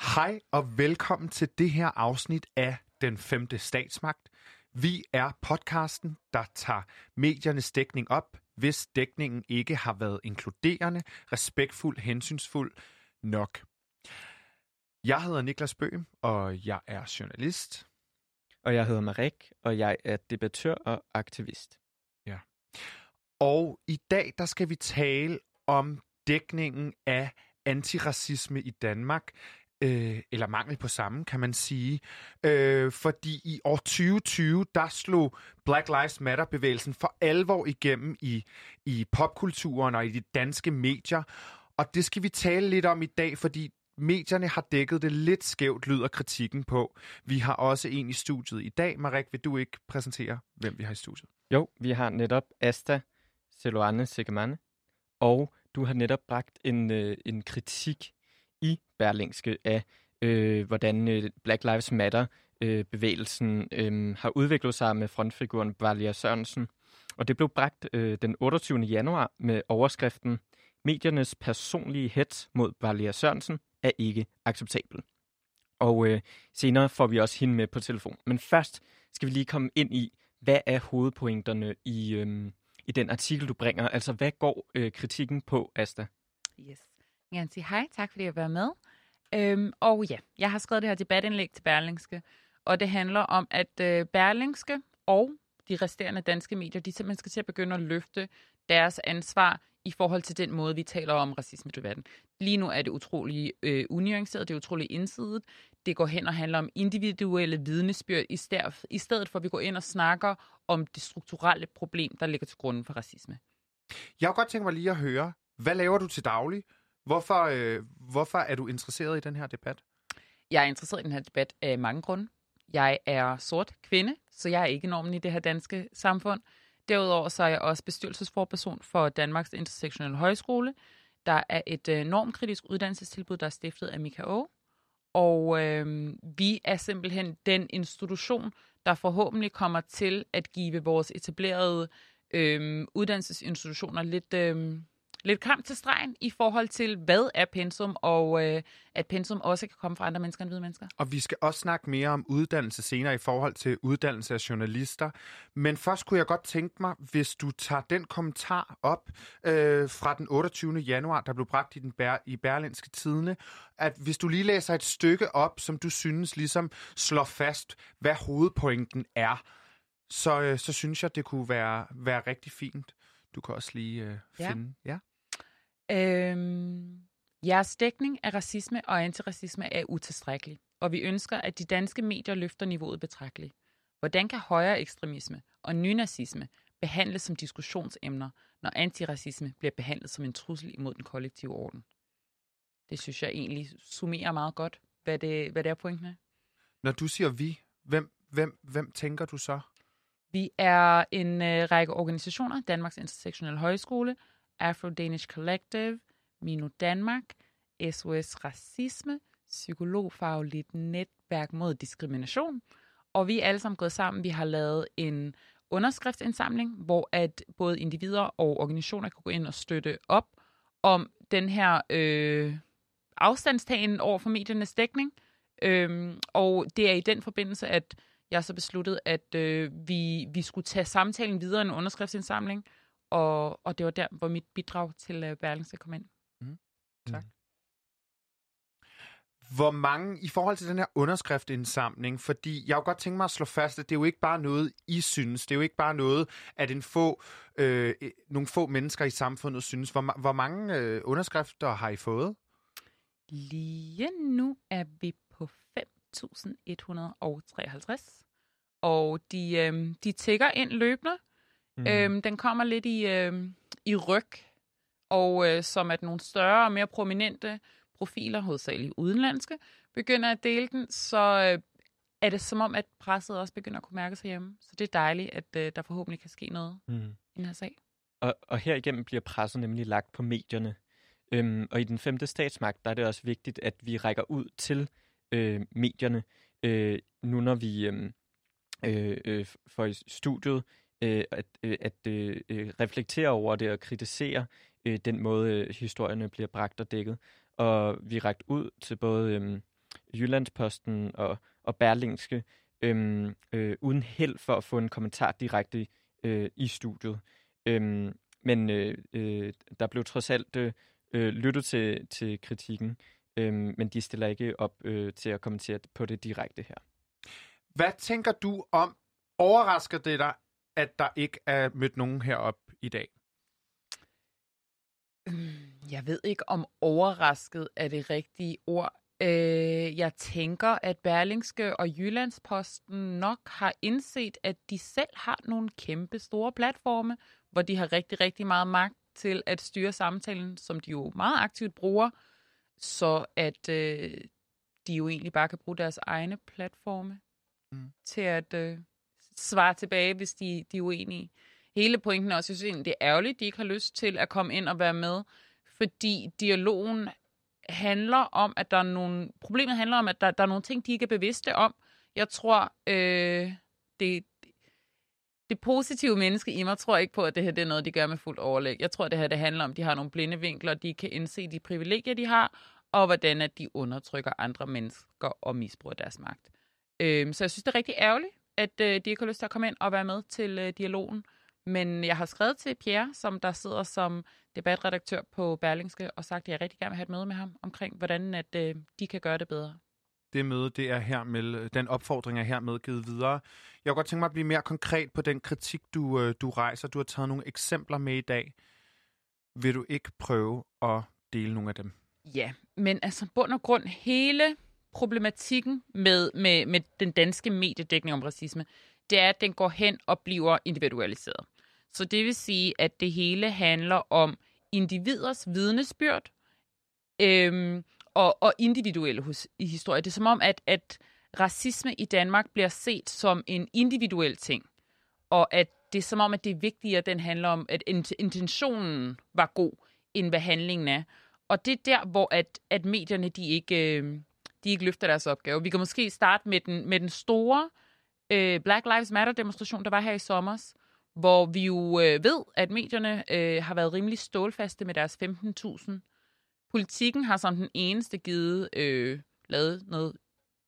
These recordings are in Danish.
Hej og velkommen til det her afsnit af Den Femte Statsmagt. Vi er podcasten, der tager mediernes dækning op, hvis dækningen ikke har været inkluderende, respektfuld, hensynsfuld nok. Jeg hedder Niklas Bøhm, og jeg er journalist. Og jeg hedder Marek, og jeg er debattør og aktivist. Ja. Og i dag, der skal vi tale om dækningen af antiracisme i Danmark, øh, eller mangel på samme, kan man sige. Øh, fordi i år 2020, der slog Black Lives Matter-bevægelsen for alvor igennem i, i popkulturen og i de danske medier. Og det skal vi tale lidt om i dag, fordi medierne har dækket det lidt skævt, lyder kritikken på. Vi har også en i studiet i dag. Marek, vil du ikke præsentere, hvem vi har i studiet? Jo, vi har netop Asta Seloane Segemane, og du har netop bragt en, øh, en kritik i Berlingske af, øh, hvordan øh, Black Lives Matter øh, bevægelsen øh, har udviklet sig med frontfiguren Valia Sørensen. Og det blev bragt øh, den 28. januar med overskriften Mediernes personlige hets mod Valia Sørensen er ikke acceptabel. Og øh, senere får vi også hende med på telefon. Men først skal vi lige komme ind i, hvad er hovedpointerne i, øh, i den artikel, du bringer? Altså, hvad går øh, kritikken på, Asta? Yes gerne sige hej, tak fordi jeg var med. Øhm, og ja, jeg har skrevet det her debatindlæg til Berlingske, og det handler om, at øh, Berlingske og de resterende danske medier, de simpelthen skal til at begynde at løfte deres ansvar i forhold til den måde, vi taler om racisme i debatten. Lige nu er det utrolig øh, unuanceret, det er utrolig indsidigt. Det går hen og handler om individuelle vidnesbyrd, i stedet, i stedet for at vi går ind og snakker om det strukturelle problem, der ligger til grunden for racisme. Jeg har godt tænkt mig lige at høre, hvad laver du til daglig? Hvorfor, øh, hvorfor er du interesseret i den her debat? Jeg er interesseret i den her debat af mange grunde. Jeg er sort kvinde, så jeg er ikke normen i det her danske samfund. Derudover så er jeg også bestyrelsesforperson for Danmarks Intersektionelle Højskole. Der er et øh, normkritisk uddannelsestilbud, der er stiftet af Mika O. Og øh, vi er simpelthen den institution, der forhåbentlig kommer til at give vores etablerede øh, uddannelsesinstitutioner lidt... Øh, lidt kamp til stregen i forhold til, hvad er pensum, og øh, at pensum også kan komme fra andre mennesker end hvide mennesker. Og vi skal også snakke mere om uddannelse senere i forhold til uddannelse af journalister. Men først kunne jeg godt tænke mig, hvis du tager den kommentar op øh, fra den 28. januar, der blev bragt i, den bær, i Berlinske Tidene, at hvis du lige læser et stykke op, som du synes ligesom slår fast, hvad hovedpointen er, så, øh, så synes jeg, det kunne være, være rigtig fint. Du kan også lige øh, finde... Ja. ja. Øhm, jeres dækning af racisme og antiracisme er utilstrækkelig, og vi ønsker, at de danske medier løfter niveauet betragteligt. Hvordan kan højere ekstremisme og nynazisme behandles som diskussionsemner, når antiracisme bliver behandlet som en trussel imod den kollektive orden? Det synes jeg egentlig summerer meget godt, hvad det, hvad det er pointen er. Når du siger vi, hvem, hvem, hvem tænker du så? Vi er en øh, række organisationer, Danmarks Intersektionelle Højskole, Afro-Danish Collective, Mino Danmark, SOS Racisme, Psykologfagligt Netværk mod Diskrimination. Og vi er alle sammen gået sammen. Vi har lavet en underskriftsindsamling, hvor at både individer og organisationer kan gå ind og støtte op om den her øh, afstandstagen over for mediernes dækning. Øhm, og det er i den forbindelse, at jeg så besluttede, at øh, vi, vi skulle tage samtalen videre i en underskriftsindsamling, og, og det var der, hvor mit bidrag til øh, Berlingske kom ind. Mm. Tak. Mm. Hvor mange, i forhold til den her underskriftindsamling, fordi jeg har jo godt tænkt mig at slå fast, at det er jo ikke bare noget, I synes. Det er jo ikke bare noget, at en få, øh, nogle få mennesker i samfundet synes. Hvor, hvor mange øh, underskrifter har I fået? Lige nu er vi på 5.153. Og de, øh, de tigger ind løbende. Mm. Øhm, den kommer lidt i, øh, i ryg, og øh, som at nogle større og mere prominente profiler, hovedsageligt udenlandske, begynder at dele den, så øh, er det som om, at presset også begynder at kunne mærke sig hjemme. Så det er dejligt, at øh, der forhåbentlig kan ske noget mm. i den her sag. Og, og herigennem bliver presset nemlig lagt på medierne. Øhm, og i den femte statsmagt, der er det også vigtigt, at vi rækker ud til øh, medierne, øh, nu når vi øh, øh, øh får i studiet øh, at, øh, at øh, øh, reflektere over det og kritisere øh, den måde, øh, historierne bliver bragt og dækket. Og vi rakt ud til både øh, Jyllandsposten og, og Berlingske, øh, øh, uden held for at få en kommentar direkte øh, i studiet. Øh, men øh, øh, der blev trods alt øh, øh lyttet til, til kritikken, øh, men de stiller ikke op øh, til at kommentere på det direkte her. Hvad tænker du om, overrasker det dig, at der ikke er mødt nogen herop i dag? Jeg ved ikke, om overrasket er det rigtige ord. Øh, jeg tænker, at Berlingske og Jyllandsposten nok har indset, at de selv har nogle kæmpe store platforme, hvor de har rigtig, rigtig meget magt til at styre samtalen, som de jo meget aktivt bruger, så at øh, de jo egentlig bare kan bruge deres egne platforme mm. til at øh, svare tilbage, hvis de, de er uenige. Hele pointen er også, jeg synes det er ærgerligt, at de ikke har lyst til at komme ind og være med, fordi dialogen handler om, at der er nogle... Problemet handler om, at der, der er nogle ting, de ikke er bevidste om. Jeg tror, øh, det, det positive menneske i mig tror ikke på, at det her det er noget, de gør med fuldt overlæg. Jeg tror, at det her det handler om, at de har nogle blinde vinkler, de kan indse de privilegier, de har, og hvordan at de undertrykker andre mennesker og misbruger deres magt. Øh, så jeg synes, det er rigtig ærgerligt, at øh, de ikke har lyst til at komme ind og være med til øh, dialogen. Men jeg har skrevet til Pierre, som der sidder som debatredaktør på Berlingske, og sagt, at jeg rigtig gerne vil have et møde med ham omkring, hvordan at, øh, de kan gøre det bedre. Det møde, det er her med, den opfordring er her med givet videre. Jeg kunne godt tænke mig at blive mere konkret på den kritik, du, øh, du rejser. Du har taget nogle eksempler med i dag. Vil du ikke prøve at dele nogle af dem? Ja, men altså bund og grund, hele problematikken med, med, med den danske mediedækning om racisme, det er, at den går hen og bliver individualiseret. Så det vil sige, at det hele handler om individers vidnesbyrd øhm, og, og individuelle hus, i historie. Det er som om, at, at racisme i Danmark bliver set som en individuel ting, og at det er som om, at det er vigtigere, at den handler om, at intentionen var god, end hvad handlingen er. Og det er der, hvor at, at medierne de ikke, øh, de ikke løfter deres opgave. Vi kan måske starte med den, med den store øh, Black Lives Matter-demonstration, der var her i sommer, hvor vi jo øh, ved, at medierne øh, har været rimelig stålfaste med deres 15.000. Politikken har som den eneste givet øh, lavet noget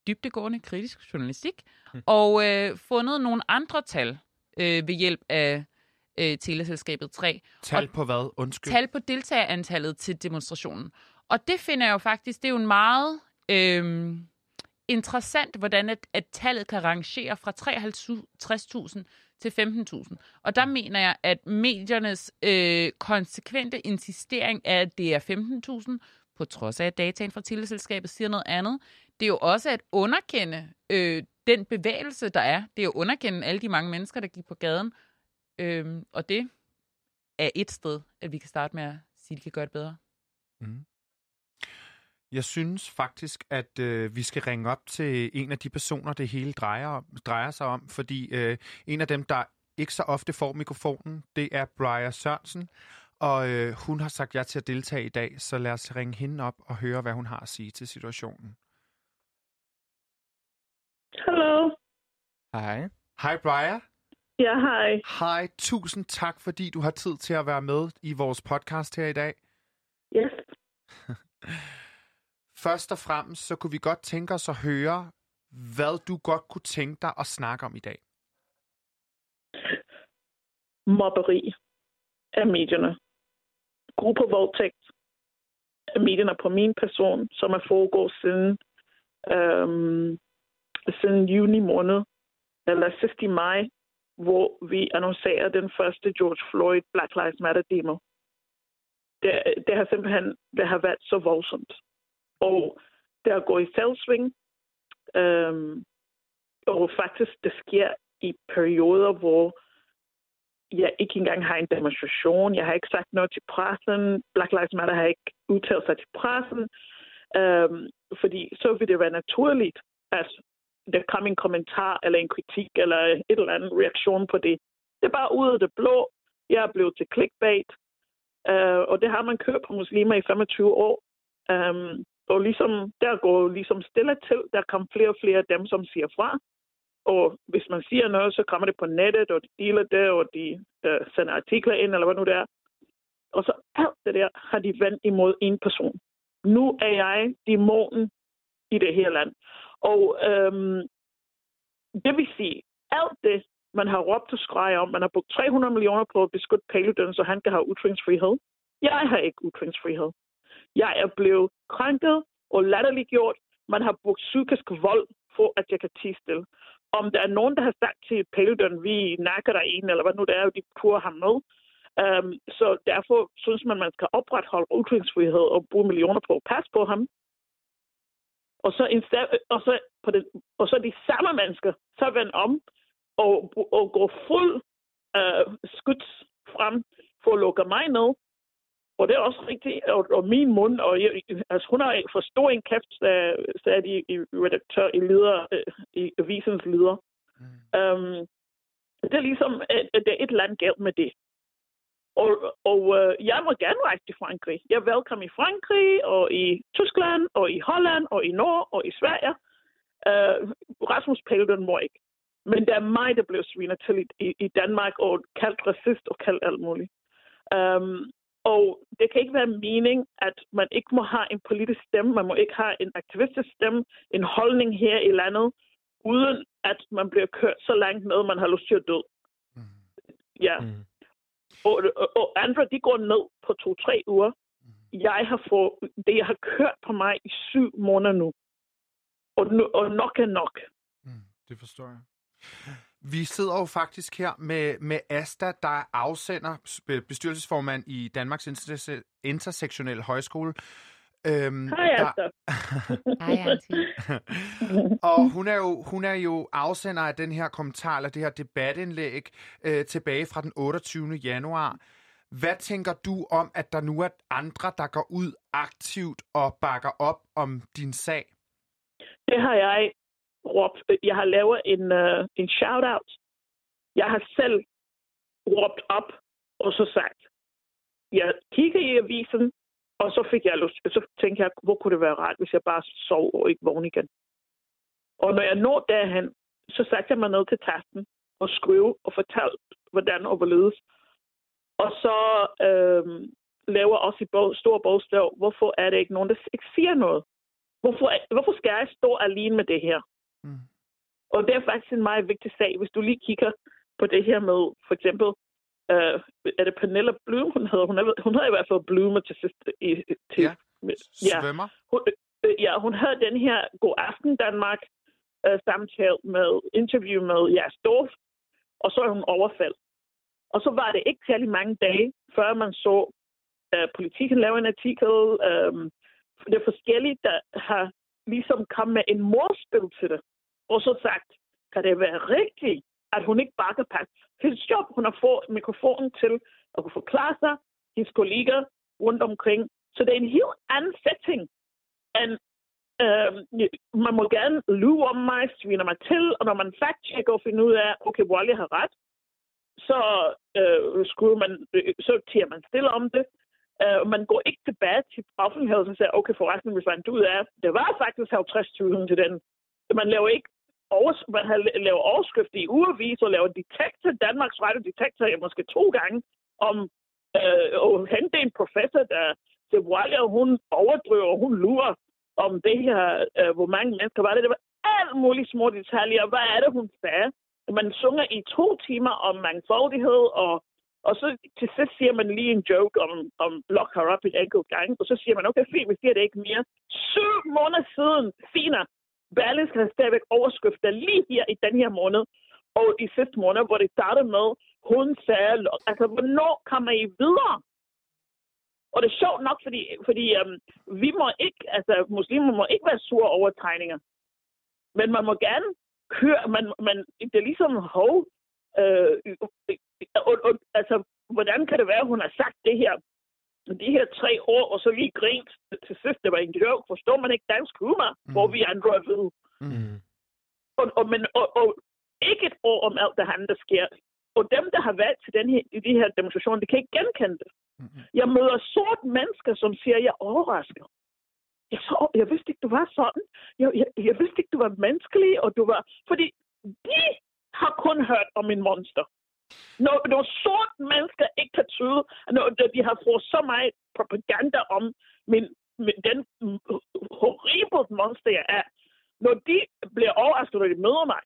dybtegående kritisk journalistik, mm. og øh, fundet nogle andre tal øh, ved hjælp af øh, teleselskabet 3. Tal og på hvad? Undskyld. Tal på deltagerantallet til demonstrationen. Og det finder jeg jo faktisk, det er jo en meget Øhm, interessant, hvordan at, at tallet kan rangere fra 53.000 til 15.000. Og der mener jeg, at mediernes øh, konsekvente insistering er, at det er 15.000, på trods af, at dataen fra teleselskabet siger noget andet. Det er jo også at underkende øh, den bevægelse, der er. Det er jo at underkende alle de mange mennesker, der gik på gaden. Øh, og det er et sted, at vi kan starte med at sige, at de kan gøre det bedre. Mm. Jeg synes faktisk, at øh, vi skal ringe op til en af de personer, det hele drejer, drejer sig om, fordi øh, en af dem, der ikke så ofte får mikrofonen, det er Brian Sørensen, og øh, hun har sagt ja til at deltage i dag, så lad os ringe hende op og høre, hvad hun har at sige til situationen. Hallo. Hej. Hej, Brian. Ja, hej. Hej, tusind tak, fordi du har tid til at være med i vores podcast her i dag. Yes. Først og fremmest, så kunne vi godt tænke os at høre, hvad du godt kunne tænke dig at snakke om i dag. Mobberi af medierne. Gruppevoldtægt af medierne på min person, som er foregået siden, øhm, siden juni måned, eller sidst i maj, hvor vi annoncerede den første George Floyd Black Lives Matter demo. Det, det har simpelthen det har været så voldsomt og der går i selvsving. Øhm, og faktisk, det sker i perioder, hvor jeg ikke engang har en demonstration. Jeg har ikke sagt noget til pressen. Black Lives Matter har ikke udtalt sig til pressen. Øhm, fordi så vil det være naturligt, at der kommer en kommentar eller en kritik eller et eller andet reaktion på det. Det er bare ud af det blå. Jeg er blevet til clickbait. Øh, og det har man kørt på muslimer i 25 år. Øhm, og ligesom, der går ligesom stille til. Der kommer flere og flere af dem, som siger fra. Og hvis man siger noget, så kommer det på nettet, og de deler det, og de øh, sender artikler ind, eller hvad nu det er. Og så alt det der har de vendt imod en person. Nu er jeg dæmonen, i det her land. Og øhm, det vil sige, alt det, man har råbt og skreg om, man har brugt 300 millioner på at beskytte Paludan, så han kan have ytringsfrihed. Jeg har ikke ytringsfrihed. Jeg er blevet krænket og latterliggjort. Man har brugt psykisk vold for, at jeg kan tige stille. Om der er nogen, der har sagt til Paludan, vi nakker dig en, eller hvad nu det er, de purer ham med. Um, så derfor synes man, man skal opretholde ytringsfrihed og bruge millioner på at passe på ham. Og så, og så, på det, og så de samme mennesker, så vende om og, og gå fuld uh, skudt frem for at lukke mig ned. Og det er også rigtigt, og, og min mund, og jeg, altså hun har for stor en kæft, sagde de i redaktør i leder, i avisens leder. Mm. Um, det er ligesom, at det er et eller andet galt med det. Og, og øh, jeg må gerne rejse til Frankrig. Jeg er velkommen i Frankrig, og i Tyskland, og i Holland, og i Norge, og i Sverige. Uh, Rasmus Paludan må ikke. Men det er mig, der blev svinet til i, i Danmark, og kaldt racist og kaldt alt muligt. Um, og det kan ikke være mening, at man ikke må have en politisk stemme, man må ikke have en aktivistisk stemme, en holdning her i landet, uden at man bliver kørt så langt ned, man har lyst til at dø. Mm. Ja. Mm. Og, og, og andre, de går ned på to-tre uger. Mm. Jeg har fået, det jeg har kørt på mig i syv måneder nu. Og, nu, og nok er nok. Mm, det forstår jeg. Vi sidder jo faktisk her med, med Asta, der er afsender, bestyrelsesformand i Danmarks Interse- Intersektionelle Højskole. Øhm, Hej, Asta. Hej, og hun er, jo, hun er jo afsender af den her kommentar, eller det her debatindlæg, øh, tilbage fra den 28. januar. Hvad tænker du om, at der nu er andre, der går ud aktivt og bakker op om din sag? Det har jeg råbt, øh, jeg har lavet en, uh, en shout-out. Jeg har selv råbt op og så sagt, jeg kigger i avisen, og så fik jeg lyst, så tænkte jeg, hvor kunne det være rart, hvis jeg bare sov og ikke vågne igen. Og når jeg når derhen, så satte jeg mig ned til tasten og skrev og fortalte, hvordan og hvorledes. Og så øhm, laver også i bog, stor bogstav, hvorfor er det ikke nogen, der ikke siger noget? Hvorfor, hvorfor skal jeg stå alene med det her? Mm. Og det er faktisk en meget vigtig sag, hvis du lige kigger på det her med, for eksempel, uh, er det Pernilla Bloom, hun hedder? Hun, er, hun havde i hvert fald Bloom til sidst. I, til, ja, svømmer. Ja, hun, øh, ja, hun havde den her God Aften Danmark uh, samtale med interview med Jas Dorf, og så er hun overfaldt. Og så var det ikke særlig mange dage, før man så uh, politikken lave en artikel. Um, det er forskelligt, der har ligesom kommet med en morspil til det. Og så sagt, kan det være rigtigt, at hun ikke bare kan passe hendes job? Hun har fået mikrofonen til at kunne forklare sig, hendes kolleger rundt omkring. Så det er en helt anden setting, end øh, man må gerne lyve om mig, sviner mig til, og når man fact-checker og finder ud af, okay, Wally har ret, så, øh, skulle man, øh, så tiger man stille om det. Uh, man går ikke tilbage til offentligheden og siger, okay, forresten, vi fandt ud af, det var faktisk 50.000 til den. Man laver ikke overs- man har lavet overskrift i ugevis og lavet detektor, Danmarks Radio Detektor, måske to gange, om øh, og hente en professor, der til Walia, hun overdriver, hun lurer om det her, øh, hvor mange mennesker var det. Det var alt muligt små detaljer. Hvad er det, hun sagde? Man sunger i to timer om mangfoldighed og og så til sidst siger man lige en joke om, om lock her op en enkelt gang, og så siger man, okay, fint, vi siger det ikke mere. Syv måneder siden, finer, Berlingske har stadigvæk overskrifter lige her i den her måned, og i sidste måned, hvor det startede med, hun sagde, altså, hvornår kommer I videre? Og det er sjovt nok, fordi, fordi um, vi må ikke, altså muslimer må ikke være sure over tegninger. Men man må gerne køre, man, man, det er ligesom, hov, øh, og, øh, altså, hvordan kan det være, at hun har sagt det her de her tre år, og så lige grint til sidst. Det var en joke. Forstår man ikke dansk humor, mm. hvor vi andre er ved? Mm. Og, og, men, og, og ikke et ord om alt det han, der sker. Og dem, der har været til den her, i de her demonstrationer, de kan ikke genkende det. Mm. Jeg møder sort mennesker, som siger, jeg er overrasket. Jeg, så, jeg vidste ikke, du var sådan. Jeg, jeg, jeg vidste ikke, du var menneskelig, og du var... Fordi de har kun hørt om en monster. Når, når sort mennesker ikke kan tyde, når de har fået så meget propaganda om min, min, den horrible monster jeg er, når de bliver overrasket, når de møder mig,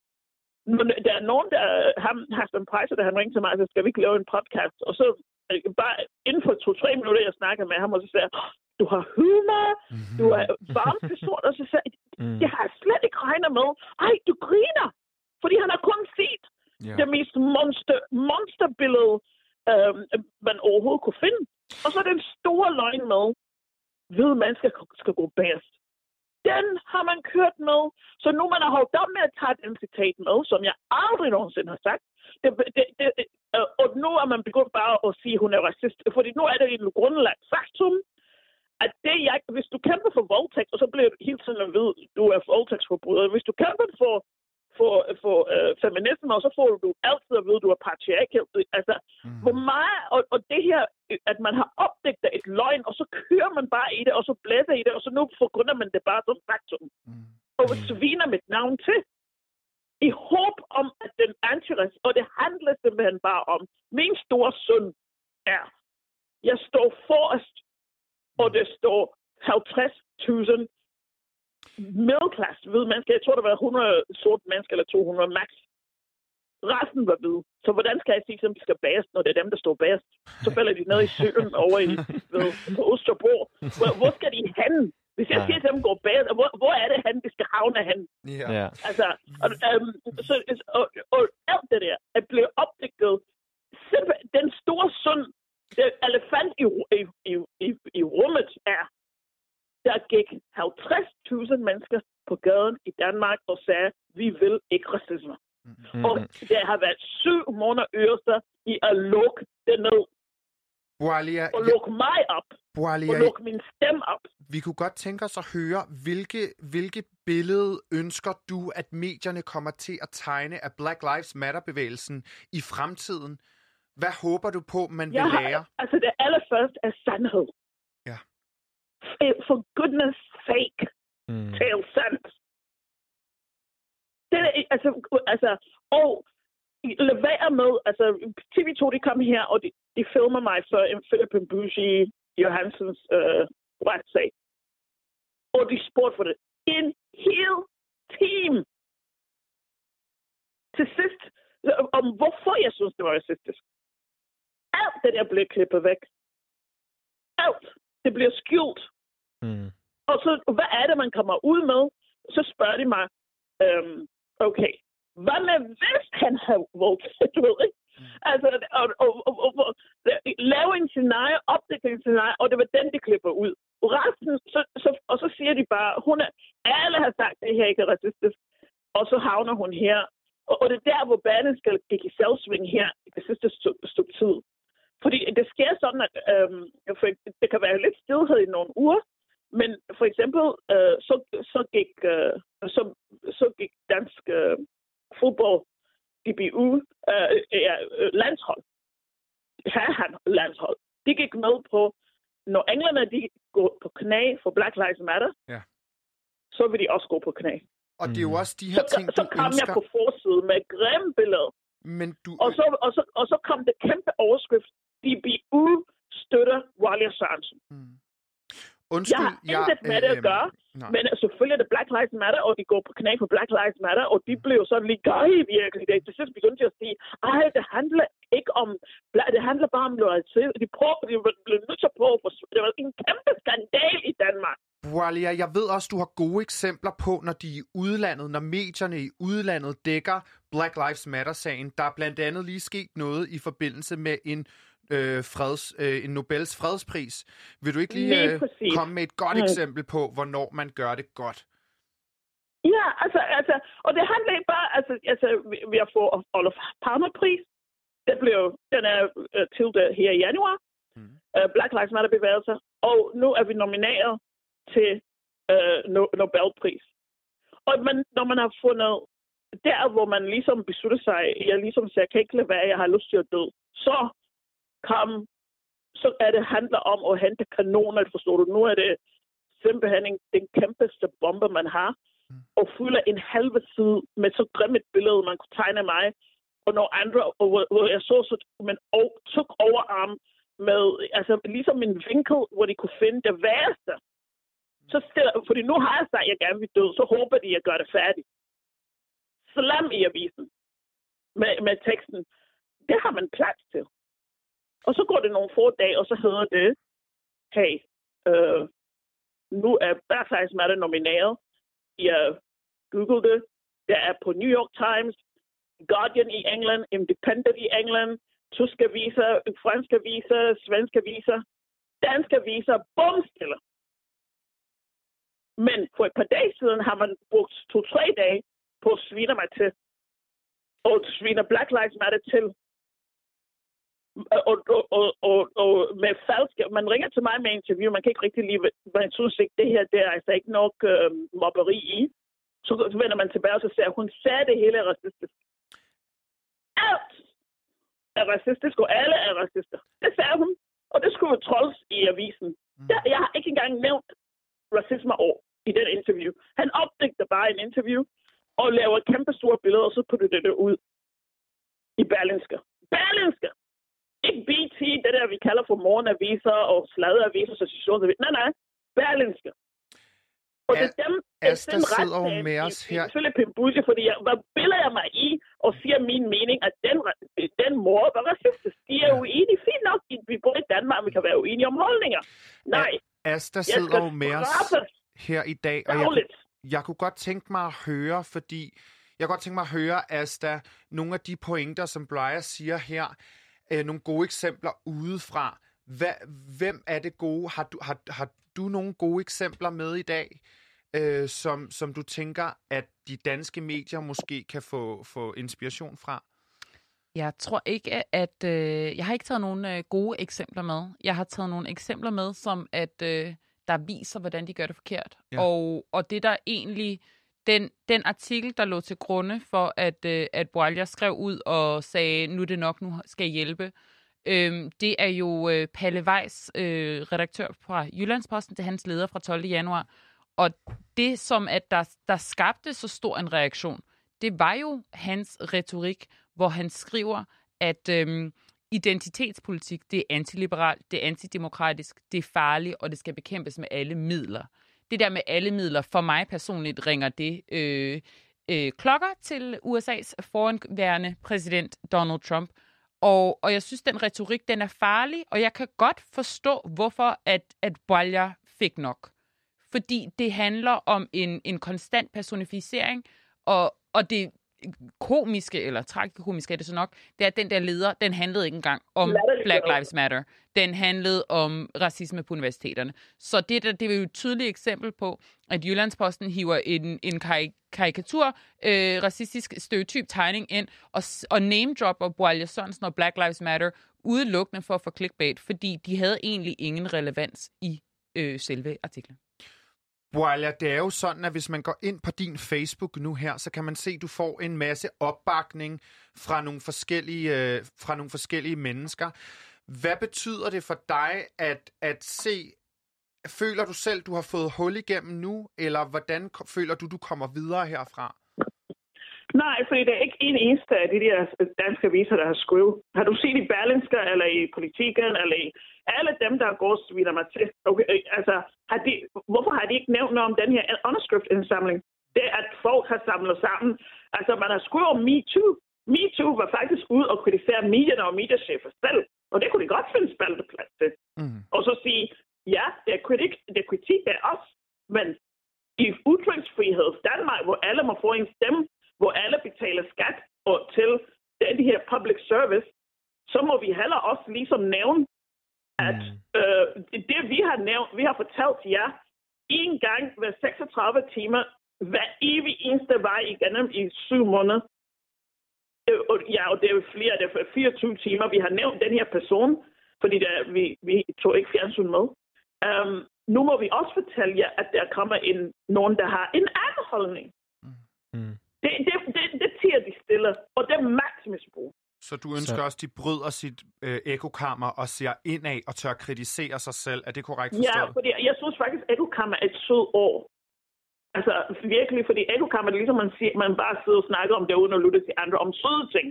når der er nogen, der ham, Hassan Preiser, der han ringte til mig, så skal vi ikke lave en podcast, og så øh, bare inden for to-tre minutter, jeg snakker med ham, og så siger jeg, du har humor, mm-hmm. du er varm person, og så siger jeg, Mm. det har jeg slet ikke regnet med. Ej, du griner, fordi han har kun set Ja. det mest monster, monsterbillede, øh, man overhovedet kunne finde. Og så den store løgn med, hvide man skal, gå bedst. Den har man kørt med. Så nu man har holdt op med at tage den citat med, som jeg aldrig nogensinde har sagt. Det, det, det, øh, og nu er man begyndt bare at sige, at hun er racist. Fordi nu er det et grundlagt faktum, at det jeg, hvis du kæmper for voldtægt, og så bliver du hele tiden at vide, at du er voldtægtsforbryder. Hvis du kæmper for for, for øh, feminisme, og så får du altid at vide, at du er patriarkal. Altså, Mm. hvor meget, og, og det her, at man har opdaget et løgn, og så kører man bare i det, og så blæser i det, og så nu forgrunder man det bare som faktum. Mm. Og sviner mit navn til. I håb om, at den antiracist, og det handler simpelthen bare om, min store søn er, jeg står forrest, og det står 50.000 middelklasse hvide mennesker. Jeg tror, der var 100 sorte mennesker, eller 200 max. Resten var hvide. Så hvordan skal jeg sige, at de skal bagerst, når det er dem, der står bagerst? Så falder de ned i søen over i, ved, på Østerbro. Hvor, hvor skal de hen? Hvis jeg Ja. siger til dem, går bagerst, hvor, hvor er det han, de skal havne hen? Ja. Ja. Altså, og, øhm, så, og, og alt det der er blevet opdaget. Simpel- Den store sund, den elefant i, i, i, i, i rummet er, der gik 50.000 mennesker på gaden i Danmark og sagde, vi vil ikke racisme. Mm. Og der har været syv måneder øvelser i at lukke det ned, Boalia, og lukke mig op, Boalia, og lukke min stemme op. vi kunne godt tænke os at høre, hvilke, hvilke billede ønsker du, at medierne kommer til at tegne af Black Lives Matter-bevægelsen i fremtiden? Hvad håber du på, man vil Jeg har, lære? altså det allerførste er sandhed. Ja. For goodness sake, Mm. tale sandt. Det altså, altså, og lad være med, altså, TV2, de kom her, og de, de filmer mig for en Philip Mbushi Johansens øh, retssag. Og de spurgte for det. En hel team. Til sidst, om hvorfor jeg synes, det var racistisk. Alt det der blev klippet væk. Alt. Det bliver skjult. Mm. Og så, hvad er det, man kommer ud med? Så spørger de mig, øhm, okay, hvad med hvis han havde voldtaget, du ved ikke? Altså, og, og, og, og, og lave en scenarie, opdække en scenarie, og det var den, de klipper ud. Resten, så, så, og så siger de bare, hun er, alle har sagt, at det her ikke er racistisk, og så havner hun her. Og, og det er der, hvor banen skal gik i selvsving her i det sidste stykke tid. Fordi det sker sådan, at øhm, for, det kan være lidt stillhed i nogle uger, men for eksempel, øh, så, så, gik, øh, så, så gik dansk øh, fodbold, DBU, øh, ja, øh, landshold, han landshold, de gik med på, når englænder de går på knæ for Black Lives Matter, Ja. så vil de også gå på knæ. Og det er jo Mm. også de her Så, ting, så du kom jeg ønsker. på forsiden med grimme billede, Men du, og så, og, så, og så kom det kæmpe overskrift, DBU støtter Walia Sørensen. Mm. Undskyld, Jeg har intet med det at øhm, gøre, nej. Men selvfølgelig er det Black Lives Matter, og de går på knæ for Black Lives Matter, og de blev sådan lige gøj virkelig. Det til sidst begyndte de at sige, ej, det handler ikke om, det handler bare om loyalitet. De, prøver, de blev nødt til at prøve at. Det var en kæmpe skandal i Danmark. Walia, jeg ved også, du har gode eksempler på, når de er i udlandet, når medierne i udlandet dækker Black Lives Matter-sagen. Der er blandt andet lige sket noget i forbindelse med en, øh, freds, øh, en Nobels fredspris. Vil du ikke lige, øh, komme med et godt eksempel på, hvornår man gør det godt? Ja, altså, altså, og det handler ikke bare, altså, altså vi- har fået Olof Palme-pris. Det blev, den er øh, til det her i januar. Mm. Øh, Black Lives Matter bevægelser. Og nu er vi nomineret til øh, no- Nobelpris. Og man, når man har fundet der, hvor man ligesom beslutter sig, jeg ligesom siger, jeg kan ikke lade være, jeg har lyst til at dø, så kom, så er det handler om at hente kanoner, forstår du? Nu er det simpelthen en- den kæmpeste bombe, man har, og fylder en halve side med så grimt et billede, man kunne tegne af mig, og når andre, og hvor, jeg så, så og, tog overarm med, altså ligesom en vinkel, hvor de kunne finde det værste. så stiller, fordi nu har jeg sagt, at jeg gerne vil dø, så håber de, at jeg gør det færdigt. Slam i avisen med, med teksten. Det har man plads til. Og så går det nogle få dage, og så hedder det, hey, øh, nu er Black Lives Matter nomineret. Jeg googlede det. Det er på New York Times, Guardian i England, Independent i England, tyske aviser, franske aviser, svenske aviser, danske aviser, bomstiller. Men for et par dage siden har man brugt to-tre dage på at svine mig til. Og svine Black Lives Matter til. Og, og, og, og, og med falske, man ringer til mig med interview, man kan ikke rigtig lide, man synes ikke, det her, det er altså ikke nok øh, mobberi i. Så, så vender man tilbage og så siger, hun sagde det hele er racistisk. Alt er racistisk, og alle er racister. Det sagde hun, og det skulle jo trolls i avisen. Mm. Jeg, jeg har ikke engang nævnt racisme over i den interview. Han opdigter bare en interview og laver kæmpe store billeder, og så putter det det ud i Berlinske. Berlinske! Ikke BT, det der, vi kalder for morgenaviser og sladeaviser, associationsaviser. Nej, nej. Berlinske. Og det er dem, Asta sidder jo med os her. Selvfølgelig Pimbusje, fordi jeg, hvad biller jeg mig i og siger min mening, at den, den mor var racistisk. De er ja. uenige. Fint nok, vi bor i Danmark, vi kan være uenige om holdninger. Nej. Asta sidder jo med os her i dag, og jeg, jeg kunne godt tænke mig at høre, fordi jeg kunne godt tænke mig at høre, Asta, nogle af de pointer, som Brian siger her, øh, nogle gode eksempler udefra. Hvad, hvem er det gode? Har du, har, har du nogle gode eksempler med i dag, øh, som, som du tænker, at de danske medier måske kan få, få inspiration fra? Jeg tror ikke, at... Øh, jeg har ikke taget nogle øh, gode eksempler med. Jeg har taget nogle eksempler med, som at øh, der viser, hvordan de gør det forkert. Ja. Og, og det der egentlig... Den, den artikel, der lå til grunde for, at, øh, at Boalja skrev ud og sagde, nu er det nok, nu skal jeg hjælpe, øh, det er jo øh, Palle Weiss, øh, redaktør fra Jyllandsposten, det er hans leder fra 12. januar. Og det, som at der, der skabte så stor en reaktion, det var jo hans retorik, hvor han skriver, at øh, identitetspolitik, det er antiliberalt, det er antidemokratisk, det er farligt, og det skal bekæmpes med alle midler. Det der med alle midler, for mig personligt ringer det øh, øh, klokker til USA's foranværende præsident Donald Trump. Og, og jeg synes, den retorik, den er farlig, og jeg kan godt forstå, hvorfor at, at Boalja fik nok. Fordi det handler om en, en konstant personificering, og, og det, komiske, eller tragikomiske er det så nok, det er, at den der leder, den handlede ikke engang om Black Lives Matter. Den handlede om racisme på universiteterne. Så det, der, det er jo et tydeligt eksempel på, at Jyllandsposten hiver en, en karik- karikatur, øh, racistisk stereotyp tegning ind, og, og name-dropper Boalje Sørensen og Black Lives Matter udelukkende for at få clickbait, fordi de havde egentlig ingen relevans i øh, selve artiklen. Boalia, det er jo sådan, at hvis man går ind på din Facebook nu her, så kan man se, at du får en masse opbakning fra nogle forskellige, øh, fra nogle forskellige mennesker. Hvad betyder det for dig at, at se, føler du selv, du har fået hul igennem nu, eller hvordan føler du, du kommer videre herfra? Nej, fordi det er ikke en eneste af de der danske aviser, der har skrevet. Har du set i Berlinske, eller i Politiken, eller i alle dem, der går svider mig til? Okay, øh, altså, har de, hvorfor har de ikke nævnt noget om den her underskriftindsamling? Det er, at folk har samlet sammen. Altså, man har skrevet om MeToo. MeToo var faktisk ude og kritisere medierne og mediechefer selv. Og det kunne de godt finde spalteplads til. Mm. Og så sige, ja, det er kritik, det er kritik af os, men i udtryksfrihed Danmark, hvor alle må få en stemme, hvor alle betaler skat og til den her public service, så må vi heller også ligesom nævne, at mm. øh, det vi har nævnt, vi har fortalt jer, en gang hver 36 timer, hver evig eneste vej igennem i syv måneder. Øh, og, ja, og det er jo flere, det er 24 timer, vi har nævnt den her person, fordi der, vi, vi tog ikke fjernsyn med. Um, nu må vi også fortælle jer, at der kommer en, nogen, der har en anden holdning. Mm. Det, det, det, det tiger de stille, og det er magtmisbrug. Så du ønsker så... også, at de bryder sit øh, ekokammer og ser indad og tør kritisere sig selv. Er det korrekt forstået? Ja, fordi jeg synes faktisk, at ekokammer er et sød år. Altså virkelig, fordi ekokammer er ligesom man, siger, man bare sidder og snakker om det, uden at lytte til andre om søde ting.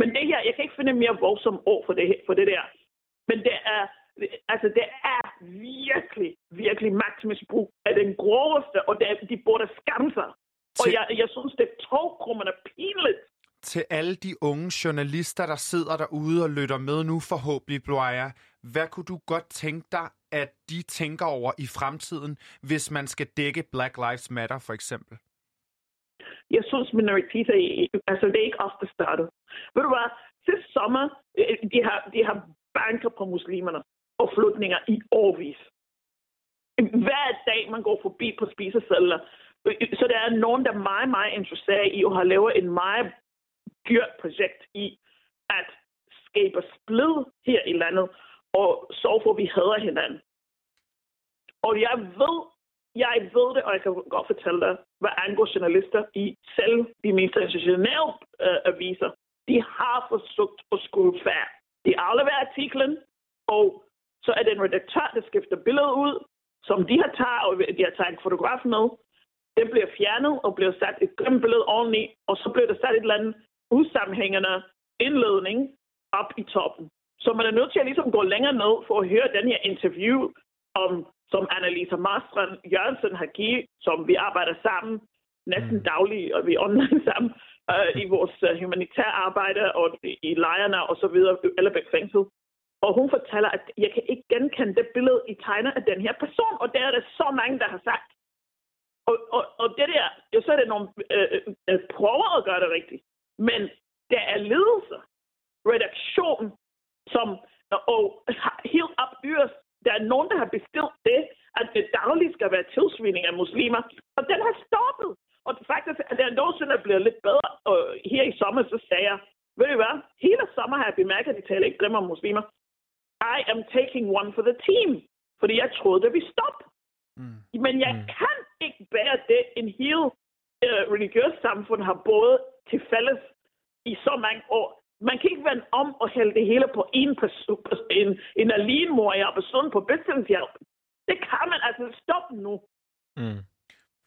Men det her, jeg kan ikke finde mere voldsomt ord for det, for det der. Men det er, altså det er virkelig, virkelig magtmisbrug af den groveste, og det, de burde skamme sig. Og Til- jeg, jeg synes, det er togkrummende pinligt. Til alle de unge journalister, der sidder derude og lytter med nu forhåbentlig, Bloia, hvad kunne du godt tænke dig, at de tænker over i fremtiden, hvis man skal dække Black Lives Matter for eksempel? Jeg synes, minoriteter, altså det er ikke os, der startede. Ved du hvad, sidste sommer, øh, de har, de har banker på muslimerne og flygtninger i årvis. Hver dag, man går forbi på spisesedler, øh, så der er nogen, der er meget, meget interesseret i at have lavet en meget dyrt projekt i at skabe splid her i landet, og så for, at vi hader hinanden. Og jeg ved, jeg ved det, og jeg kan godt fortælle dig, hvad angår journalister i selv de mest institutionelle øh, aviser, de har forsøgt at skrue færd. De afleverer artiklen, og så er det en redaktør, der skifter billedet ud, som de har taget, og de har taget en fotograf med. Det bliver fjernet og bliver sat et grimt billede oveni, og så bliver der sat et eller andet usammenhængende indledning op i toppen. Så man er nødt til at ligesom gå længere ned for at høre den her interview, om, som Annalisa Marstrand Jørgensen har givet, som vi arbejder sammen næsten Mm. dagligt, og vi er online sammen øh, i vores uh, humanitære arbejde og i, lejrene og så videre, Ellebæk fængsel. Og hun fortæller, at jeg kan ikke genkende det billede, I tegner af den her person, og det er der så mange, der har sagt. Og, og, og det der, jo så er det nogle øh, øh, øh, prøver at gøre det rigtigt. Men der er ledelse, redaktion, som og helt op yderst, der er nogen, der har bestilt det, at det dagligt skal være tilsvining af muslimer. Og den har stoppet. Og faktisk er der nogensinde er blevet lidt bedre. Og her i sommer, så sagde jeg, ved du hvad, hele sommer har jeg bemærket, at de taler ikke grimme om muslimer. I am taking one for the team. Fordi jeg troede, at vi stoppede. Mm. Men jeg Mm. kan ikke bære det, en hel øh, religiøs samfund har både til fælles i så mange år. Man kan ikke vende om og hælde det hele på en person, en, en alinmor i Abersund på bistandshjælp. Det kan man altså stoppe nu. Mm.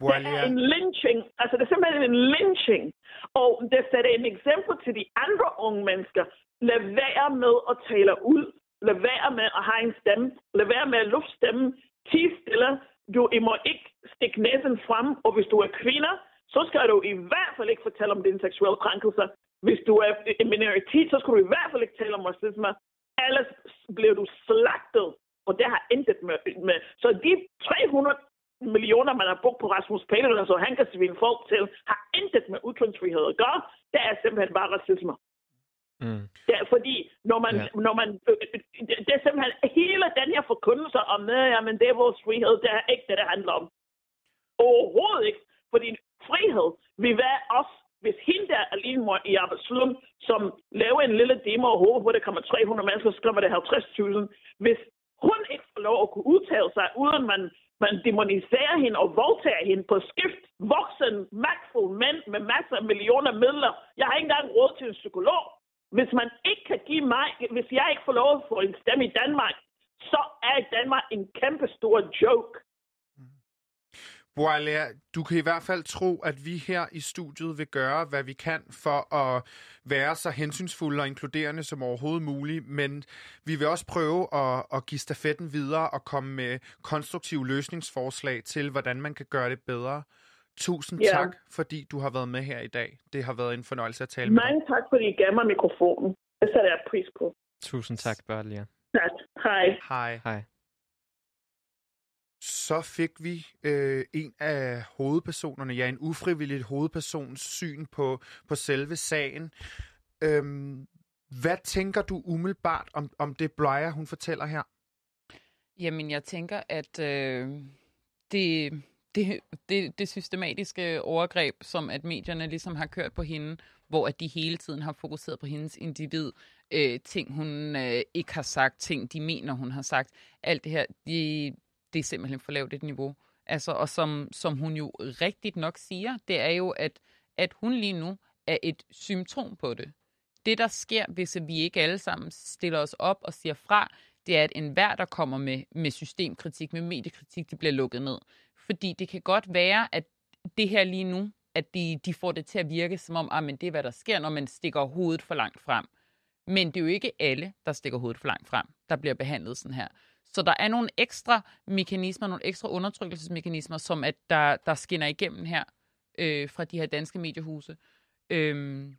Det er en lynching. Altså, det er simpelthen en lynching. Og det sætter en eksempel til de andre unge mennesker. Lad være med at tale ud. Lad være med at have en stemme. Lad være med at lufte stemmen. Tig stille. Du, I må ikke stikke næsen frem. Og hvis du er kvinder, så skal du i hvert fald ikke fortælle om dine seksuelle krænkelser. Hvis du er en minoritet, så skal du i hvert fald ikke tale om racisme. Ellers bliver du slagtet. Og det har intet med, med. Så de 300 millioner, man har brugt på Rasmus Paludan, så han kan svine folk til, har intet med ytringsfrihed at gøre. Det er simpelthen bare racisme. Mm. Det er fordi, når man, Ja. ja. når man, det det er simpelthen hele den her forkyndelse om, at jamen, det er vores frihed, det er ikke det, det handler om. Overhovedet ikke. Fordi frihed vil være os, hvis hende der alene mor i Absalon, som laver en lille demo og håber på, at der kommer 300 mennesker, så kommer der 50.000. Hvis hun ikke får lov at kunne udtale sig, uden man, man demoniserer hende og voldtager hende på skift, voksen, magtfuld mænd med masser af millioner midler. Jeg har ikke engang råd til en psykolog. Hvis man ikke kan give mig, hvis jeg ikke får lov at få en stemme i Danmark, så er Danmark en kæmpe stor joke. Mm. Boalea, du kan i hvert fald tro, at vi her i studiet vil gøre, hvad vi kan for at være så hensynsfulde og inkluderende som overhovedet muligt, men vi vil også prøve at, at give stafetten videre og komme med konstruktive løsningsforslag til, hvordan man kan gøre det bedre. Tusind Ja. tak, fordi du har været med her i dag. Det har været en fornøjelse at tale med dig. Mange tak, fordi I gav mig mikrofonen. Det sætter jeg pris på. Tusind tak, Børlia. Tak. Hej. Hej. Hej. Så fik vi øh, en af hovedpersonerne, ja, en ufrivillig hovedpersons syn på, på selve sagen. Øhm, hvad tænker du umiddelbart om, om det Blyer, hun fortæller her? Jamen, jeg tænker, at øh, det, det, det, det systematiske overgreb, som at medierne ligesom har kørt på hende, hvor at de hele tiden har fokuseret på hendes individ, øh, ting hun øh, ikke har sagt, ting de mener, hun har sagt, alt det her, det, det er simpelthen for lavt et niveau. Altså, og som, som hun jo rigtigt nok siger, det er jo, at, at hun lige nu er et symptom på det. Det, der sker, hvis vi ikke alle sammen stiller os op og siger fra, det er, at enhver, der kommer med, med systemkritik, med mediekritik, de bliver lukket ned. Fordi det kan godt være, at det her lige nu, at de, de får det til at virke som om, ah, men det er, hvad der sker, når man stikker hovedet for langt frem. Men det er jo ikke alle, der stikker hovedet for langt frem, der bliver behandlet sådan her. Så der er nogle ekstra mekanismer, nogle ekstra undertrykkelsesmekanismer, som at der, der skinner igennem her øh, fra de her danske mediehuse. Øhm,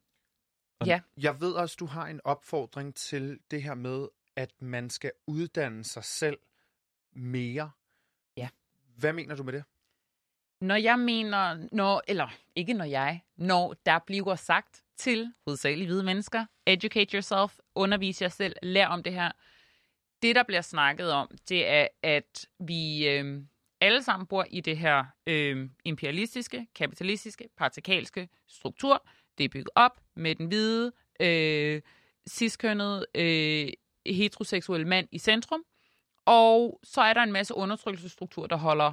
ja. Jeg ved også, du har en opfordring til det her med, at man skal uddanne sig selv mere. Hvad mener du med det? Når jeg mener, når, eller ikke når jeg, når der bliver sagt til hovedsageligt hvide mennesker, educate yourself, undervis jer selv, lær om det her. Det, der bliver snakket om, det er, at vi øh, alle sammen bor i det her øh, imperialistiske, kapitalistiske, partikalske struktur. Det er bygget op med den hvide, øh, ciskønnede, øh, heteroseksuelle mand i centrum. Og så er der en masse undertrykkelsesstruktur, der holder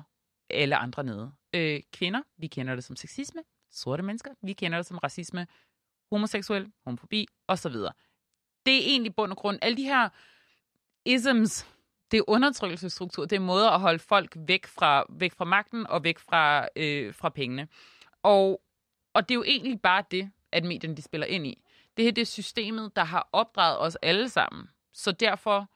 alle andre nede. Øh, kvinder, vi kender det som sexisme. Sorte mennesker, vi kender det som racisme. Homoseksuel, homofobi osv. Det er egentlig bund og grund. Alle de her isms, det er undertrykkelsesstruktur, det er måder at holde folk væk fra, væk fra magten og væk fra, øh, fra pengene. Og, og det er jo egentlig bare det, at medierne de spiller ind i. Det her det er systemet, der har opdraget os alle sammen. Så derfor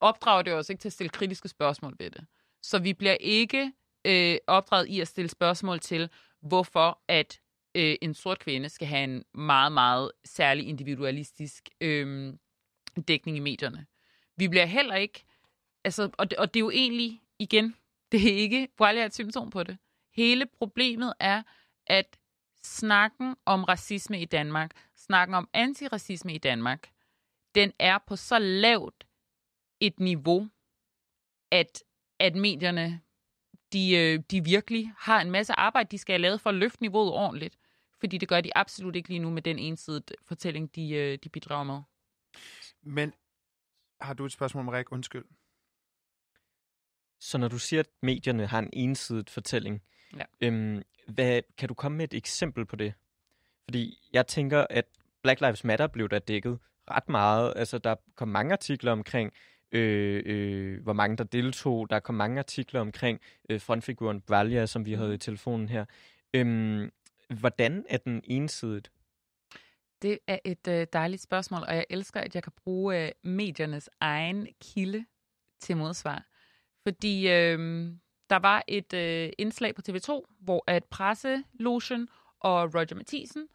opdrager det os ikke til at stille kritiske spørgsmål ved det. Så vi bliver ikke øh, opdraget i at stille spørgsmål til, hvorfor at øh, en sort kvinde skal have en meget, meget særlig individualistisk øh, dækning i medierne. Vi bliver heller ikke, altså, og det, og det er jo egentlig, igen, det er ikke Boalia et symptom på det. Hele problemet er, at snakken om racisme i Danmark, snakken om antiracisme i Danmark, den er på så lavt et niveau, at, at medierne de, øh, de virkelig har en masse arbejde, de skal have lavet for at løfte niveauet ordentligt. Fordi det gør de absolut ikke lige nu med den ensidige fortælling, de, øh, de bidrager med. Men har du et spørgsmål, Marik? Undskyld. Så når du siger, at medierne har en ensidig fortælling, Ja. øhm, hvad, kan du komme med et eksempel på det? Fordi jeg tænker, at Black Lives Matter blev der dækket ret meget. Altså, der kom mange artikler omkring, øh, øh, hvor mange der deltog. Der kom mange artikler omkring øh, frontfiguren Valja, som vi havde i telefonen her. Øhm, hvordan er den ensidigt? Det er et øh, dejligt spørgsmål, og jeg elsker, at jeg kan bruge øh, mediernes egen kilde til modsvar. Fordi øh, der var et øh, indslag på TV2, hvor at presselogen og Roger Mathisen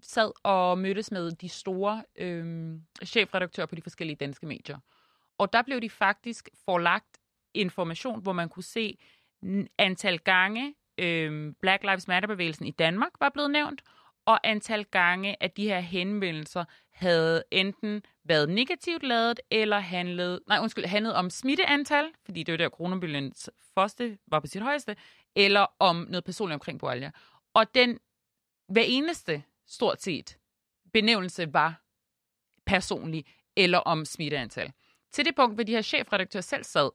sad og mødtes med de store øh, chefredaktører på de forskellige danske medier. Og der blev de faktisk forlagt information, hvor man kunne se antal gange øh, Black Lives Matter-bevægelsen i Danmark var blevet nævnt, og antal gange, at de her henvendelser havde enten været negativt lavet, eller handlet, nej, undskyld, handlet om smitteantal, fordi det var der coronabølgens første var på sit højeste, eller om noget personligt omkring Boalia. Og den hver eneste, stort set, benævnelse var personlig, eller om smitteantal. Til det punkt, hvor de her chefredaktører selv sad,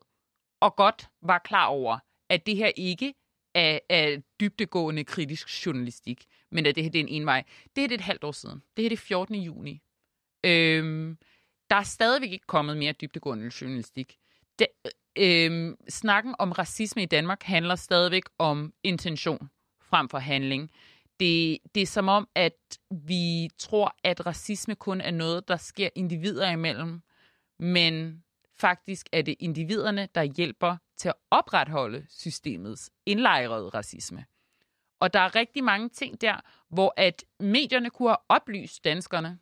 og godt var klar over, at det her ikke er, er dybdegående kritisk journalistik, men at det her det er en envej. Det her det er et halvt år siden. Det her det er 14. juni. Øhm, der er stadigvæk ikke kommet mere dybdegående journalistik. Det, øhm, snakken om racisme i Danmark handler stadigvæk om intention frem for handling. Det, det er som om, at vi tror, at racisme kun er noget, der sker individer imellem, men faktisk er det individerne, der hjælper til at opretholde systemets indlejrede racisme. Og der er rigtig mange ting der, hvor at medierne kunne have oplyst danskerne,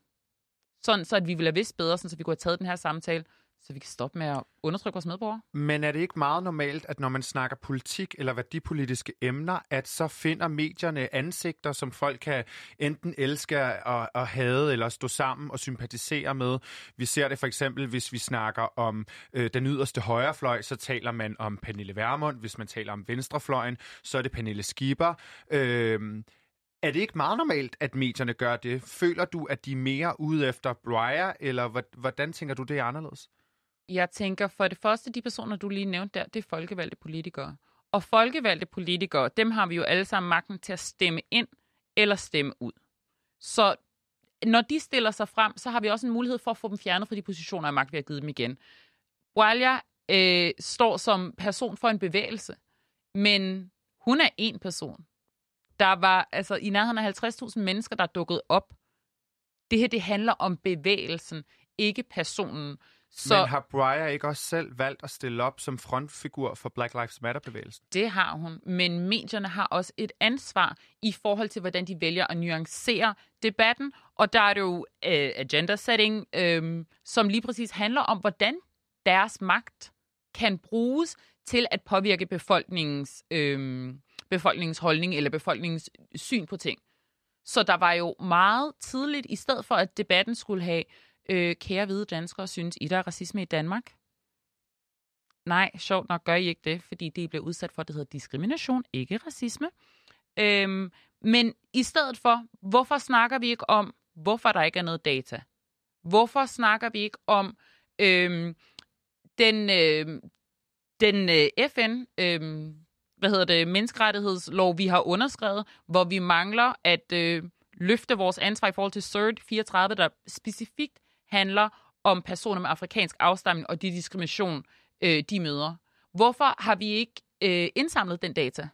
sådan så at vi ville have vidst bedre, sådan så vi kunne have taget den her samtale, så vi kan stoppe med at undertrykke vores medborgere. Men er det ikke meget normalt, at når man snakker politik eller værdipolitiske emner, at så finder medierne ansigter, som folk kan enten elske og, og hade, eller stå sammen og sympatisere med? Vi ser det for eksempel, hvis vi snakker om øh, den yderste højrefløj, så taler man om Pernille Vermund. Hvis man taler om venstrefløjen, så er det Pernille Schieber. Øh, er det ikke meget normalt, at medierne gør det? Føler du, at de er mere ude efter Breyer, eller hvordan tænker du, det er anderledes? Jeg tænker for det første, de personer, du lige nævnte der, det er folkevalgte politikere. Og folkevalgte politikere, dem har vi jo alle sammen magten til at stemme ind eller stemme ud. Så når de stiller sig frem, så har vi også en mulighed for at få dem fjernet fra de positioner af magt, vi har givet dem igen. Walia øh, står som person for en bevægelse, men hun er en person. Der var altså i nærheden af 50.000 mennesker, der er dukket op. Det her, det handler om bevægelsen, ikke personen. Så... Men har Breyer ikke også selv valgt at stille op som frontfigur for Black Lives Matter-bevægelsen? Det har hun, men medierne har også et ansvar i forhold til, hvordan de vælger at nuancere debatten. Og der er det jo uh, agenda setting, øh, som lige præcis handler om, hvordan deres magt kan bruges til at påvirke befolkningens, øh, befolkningens holdning eller befolkningens syn på ting. Så der var jo meget tidligt, i stedet for at debatten skulle have øh, kære hvide danskere, synes I, der er racisme i Danmark? Nej, sjovt nok gør I ikke det, fordi det bliver udsat for, det hedder diskrimination, ikke racisme. Øhm, men i stedet for, hvorfor snakker vi ikke om, hvorfor der ikke er noget data? Hvorfor snakker vi ikke om øhm, den, øh, den øh, FN, øh, hvad hedder det, menneskerettighedslov, vi har underskrevet, hvor vi mangler at øh, løfte vores ansvar i forhold til CERT 34, der specifikt handler om personer med afrikansk afstamning og de diskrimination, øh, de møder. Hvorfor har vi ikke øh, indsamlet den data?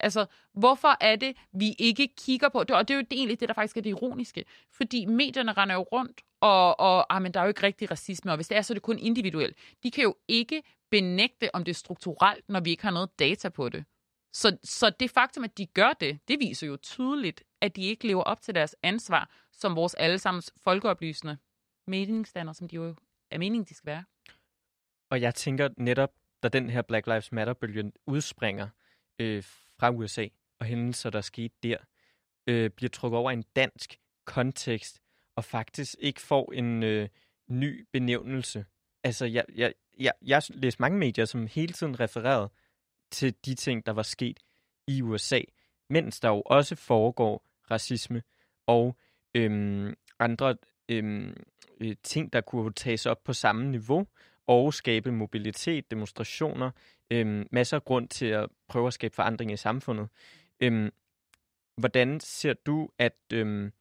Altså, hvorfor er det, vi ikke kigger på det? Og det er jo egentlig det, der faktisk er det ironiske. Fordi medierne render jo rundt, og, og ah, men der er jo ikke rigtig racisme, og hvis det er, så er det kun individuelt. De kan jo ikke benægte, om det er strukturelt, når vi ikke har noget data på det. Så, så det faktum, at de gør det, det viser jo tydeligt, at de ikke lever op til deres ansvar som vores allesammens folkeoplysende meningsstander, som de jo er meningen, de skal være. Og jeg tænker netop, da den her Black Lives Matter-bølge udspringer øh, fra USA, og hændelser, der skete der, øh, bliver trukket over en dansk kontekst, og faktisk ikke får en øh, ny benævnelse. Altså, jeg, jeg, jeg, jeg læste mange medier, som hele tiden refererede til de ting, der var sket i USA, mens der jo også foregår racisme og øhm, andre øhm, øh, ting, der kunne tages op på samme niveau og skabe mobilitet, demonstrationer, øhm, masser af grund til at prøve at skabe forandring i samfundet. Øhm, hvordan ser du, at øhm,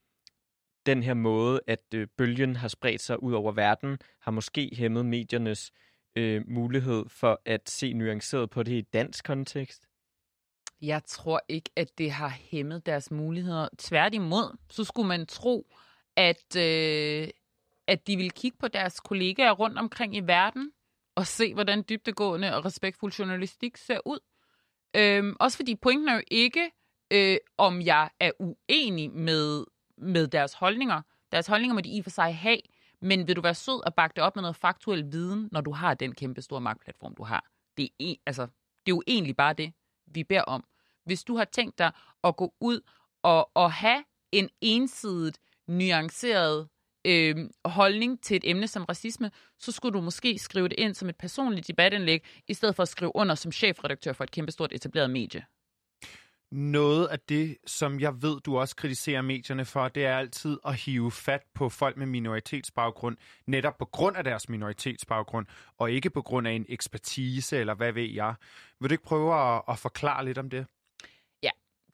den her måde, at øh, bølgen har spredt sig ud over verden, har måske hæmmet mediernes øh, Øh, mulighed for at se nuanceret på det i dansk kontekst? Jeg tror ikke, at det har hæmmet deres muligheder. Tværtimod, så skulle man tro, at, øh, at de vil kigge på deres kollegaer rundt omkring i verden og se, hvordan dybtegående og respektfuld journalistik ser ud. Øhm, også fordi pointen er jo ikke, øh, om jeg er uenig med, med deres holdninger. Deres holdninger må de i og for sig have, men vil du være sød og bakke det op med noget faktuel viden, når du har den kæmpe store magtplatform, du har? Det er, en, altså, det er jo egentlig bare det, vi beder om. Hvis du har tænkt dig at gå ud og, og have en ensidigt nuanceret øh, holdning til et emne som racisme, så skulle du måske skrive det ind som et personligt debatindlæg, i stedet for at skrive under som chefredaktør for et kæmpestort etableret medie. Noget af det, som jeg ved, du også kritiserer medierne for, det er altid at hive fat på folk med minoritetsbaggrund, netop på grund af deres minoritetsbaggrund, og ikke på grund af en ekspertise, eller hvad ved jeg. Vil du ikke prøve at, at forklare lidt om det? Ja,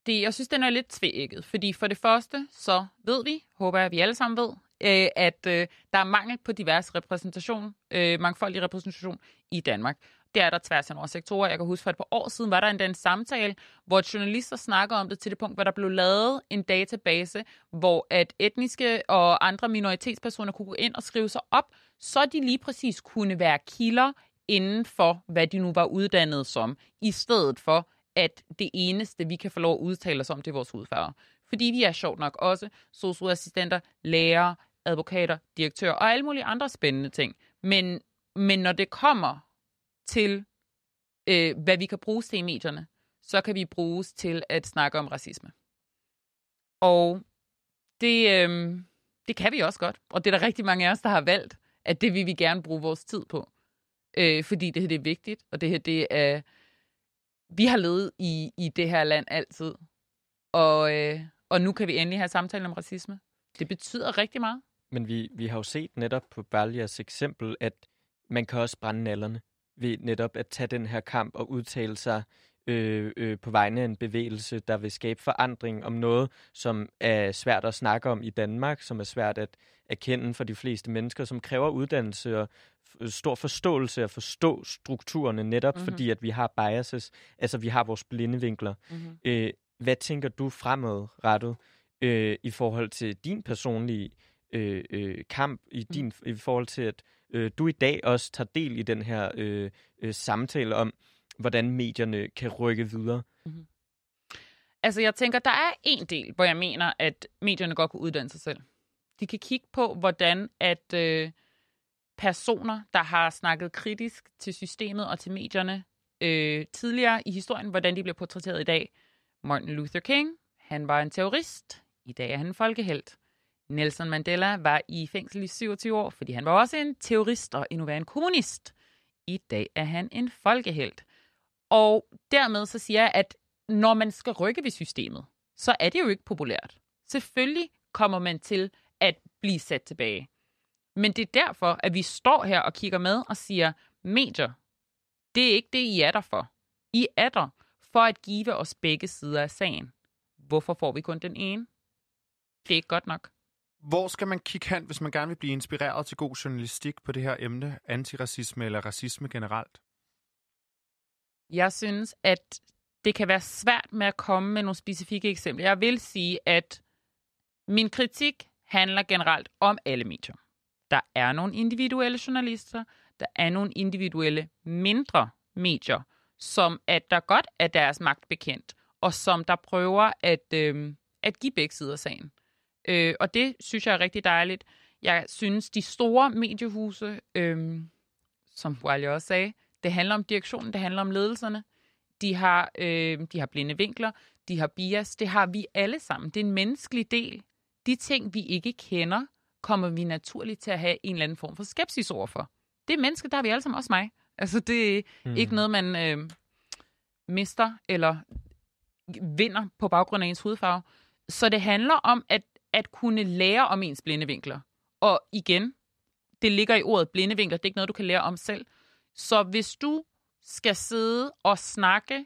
det, jeg synes, den er lidt tvækket, fordi for det første, så ved vi, håber jeg, at vi alle sammen ved, øh, at øh, der er mangel på divers repræsentation, øh, mangfoldig repræsentation i Danmark. Det er der tværs over sektorer. Jeg kan huske, for et par år siden var der endda en samtale, hvor journalister snakker om det til det punkt, hvor der blev lavet en database, hvor at etniske og andre minoritetspersoner kunne gå ind og skrive sig op, så de lige præcis kunne være kilder inden for, hvad de nu var uddannet som, i stedet for, at det eneste, vi kan få lov at udtale os om, det er vores hudfarve. Fordi vi er sjovt nok også socioassistenter, lærere, advokater, direktører og alle mulige andre spændende ting. Men, men når det kommer til, øh, hvad vi kan bruge til i medierne, så kan vi bruges til at snakke om racisme. Og det, øh, det kan vi også godt. Og det er der rigtig mange af os, der har valgt, at det vil vi gerne bruge vores tid på. Øh, fordi det her det er vigtigt, og det her det er... Vi har levet i, i det her land altid. Og, øh, og nu kan vi endelig have samtalen om racisme. Det betyder rigtig meget. Men vi, vi har jo set netop på Baljas eksempel, at man kan også brænde nallerne ved netop at tage den her kamp og udtale sig øh, øh, på vegne af en bevægelse, der vil skabe forandring om noget, som er svært at snakke om i Danmark, som er svært at erkende for de fleste mennesker, som kræver uddannelse og stor forståelse at forstå strukturerne, netop mm-hmm. fordi at vi har biases, altså vi har vores blinde vinkler. Mm-hmm. Øh, hvad tænker du fremadrettet øh, i forhold til din personlige øh, øh, kamp, i, din, mm. i forhold til at øh, du i dag også tager del i den her øh, øh, samtale om, hvordan medierne kan rykke videre. Mm-hmm. Altså, jeg tænker, der er en del, hvor jeg mener, at medierne godt kunne uddanne sig selv. De kan kigge på, hvordan at øh, personer, der har snakket kritisk til systemet og til medierne øh, tidligere i historien, hvordan de bliver portrætteret i dag. Martin Luther King, han var en terrorist. I dag er han en folkehelt. Nelson Mandela var i fængsel i 27 år, fordi han var også en terrorist og endnu værre en kommunist. I dag er han en folkehelt. Og dermed så siger jeg, at når man skal rykke ved systemet, så er det jo ikke populært. Selvfølgelig kommer man til at blive sat tilbage. Men det er derfor, at vi står her og kigger med og siger, medier, det er ikke det, I er der for. I er der for at give os begge sider af sagen. Hvorfor får vi kun den ene? Det er ikke godt nok. Hvor skal man kigge hen, hvis man gerne vil blive inspireret til god journalistik på det her emne, antiracisme eller racisme generelt? Jeg synes, at det kan være svært med at komme med nogle specifikke eksempler. Jeg vil sige, at min kritik handler generelt om alle medier. Der er nogle individuelle journalister, der er nogle individuelle mindre medier, som at der godt er deres magt bekendt, og som der prøver at, øh, at give begge sider af sagen. Øh, og det synes jeg er rigtig dejligt. Jeg synes, de store mediehuse, øh, som Wally også sagde, det handler om direktionen, det handler om ledelserne. De har, øh, de har blinde vinkler, de har bias, det har vi alle sammen. Det er en menneskelig del. De ting, vi ikke kender, kommer vi naturligt til at have en eller anden form for skepsis overfor. Det er mennesker, der har vi alle sammen, også mig. Altså, det er mm. ikke noget, man øh, mister eller vinder på baggrund af ens hudfarve. Så det handler om at, at kunne lære om ens blindevinkler. Og igen, det ligger i ordet blindevinkler, det er ikke noget, du kan lære om selv. Så hvis du skal sidde og snakke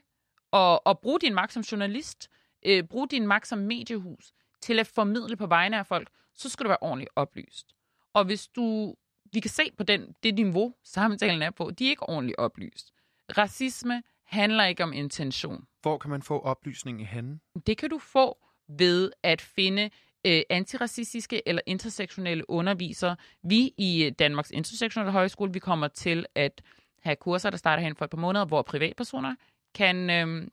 og, og bruge din magt som journalist, øh, bruge din magt som mediehus til at formidle på vegne af folk, så skal du være ordentligt oplyst. Og hvis du, vi kan se på den, det niveau, samtalen er på, de er ikke ordentligt oplyst. Racisme handler ikke om intention. Hvor kan man få oplysning i henne? Det kan du få ved at finde øh, antiracistiske eller intersektionelle undervisere. Vi i øh, Danmarks Intersektionelle Højskole, vi kommer til at have kurser, der starter hen for et par måneder, hvor privatpersoner kan øh,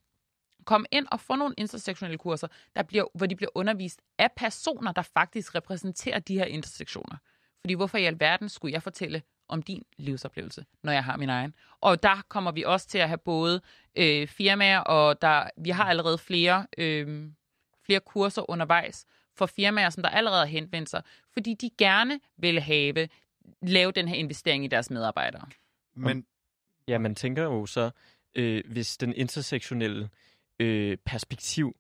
komme ind og få nogle intersektionelle kurser, der bliver, hvor de bliver undervist af personer, der faktisk repræsenterer de her intersektioner. Fordi hvorfor i alverden skulle jeg fortælle om din livsoplevelse, når jeg har min egen? Og der kommer vi også til at have både øh, firmaer, og der, vi har allerede flere, øh, flere kurser undervejs for firmaer, som der allerede har henvendt sig, fordi de gerne vil have lave den her investering i deres medarbejdere. Men ja, man tænker jo så, øh, hvis den intersektionelle øh, perspektiv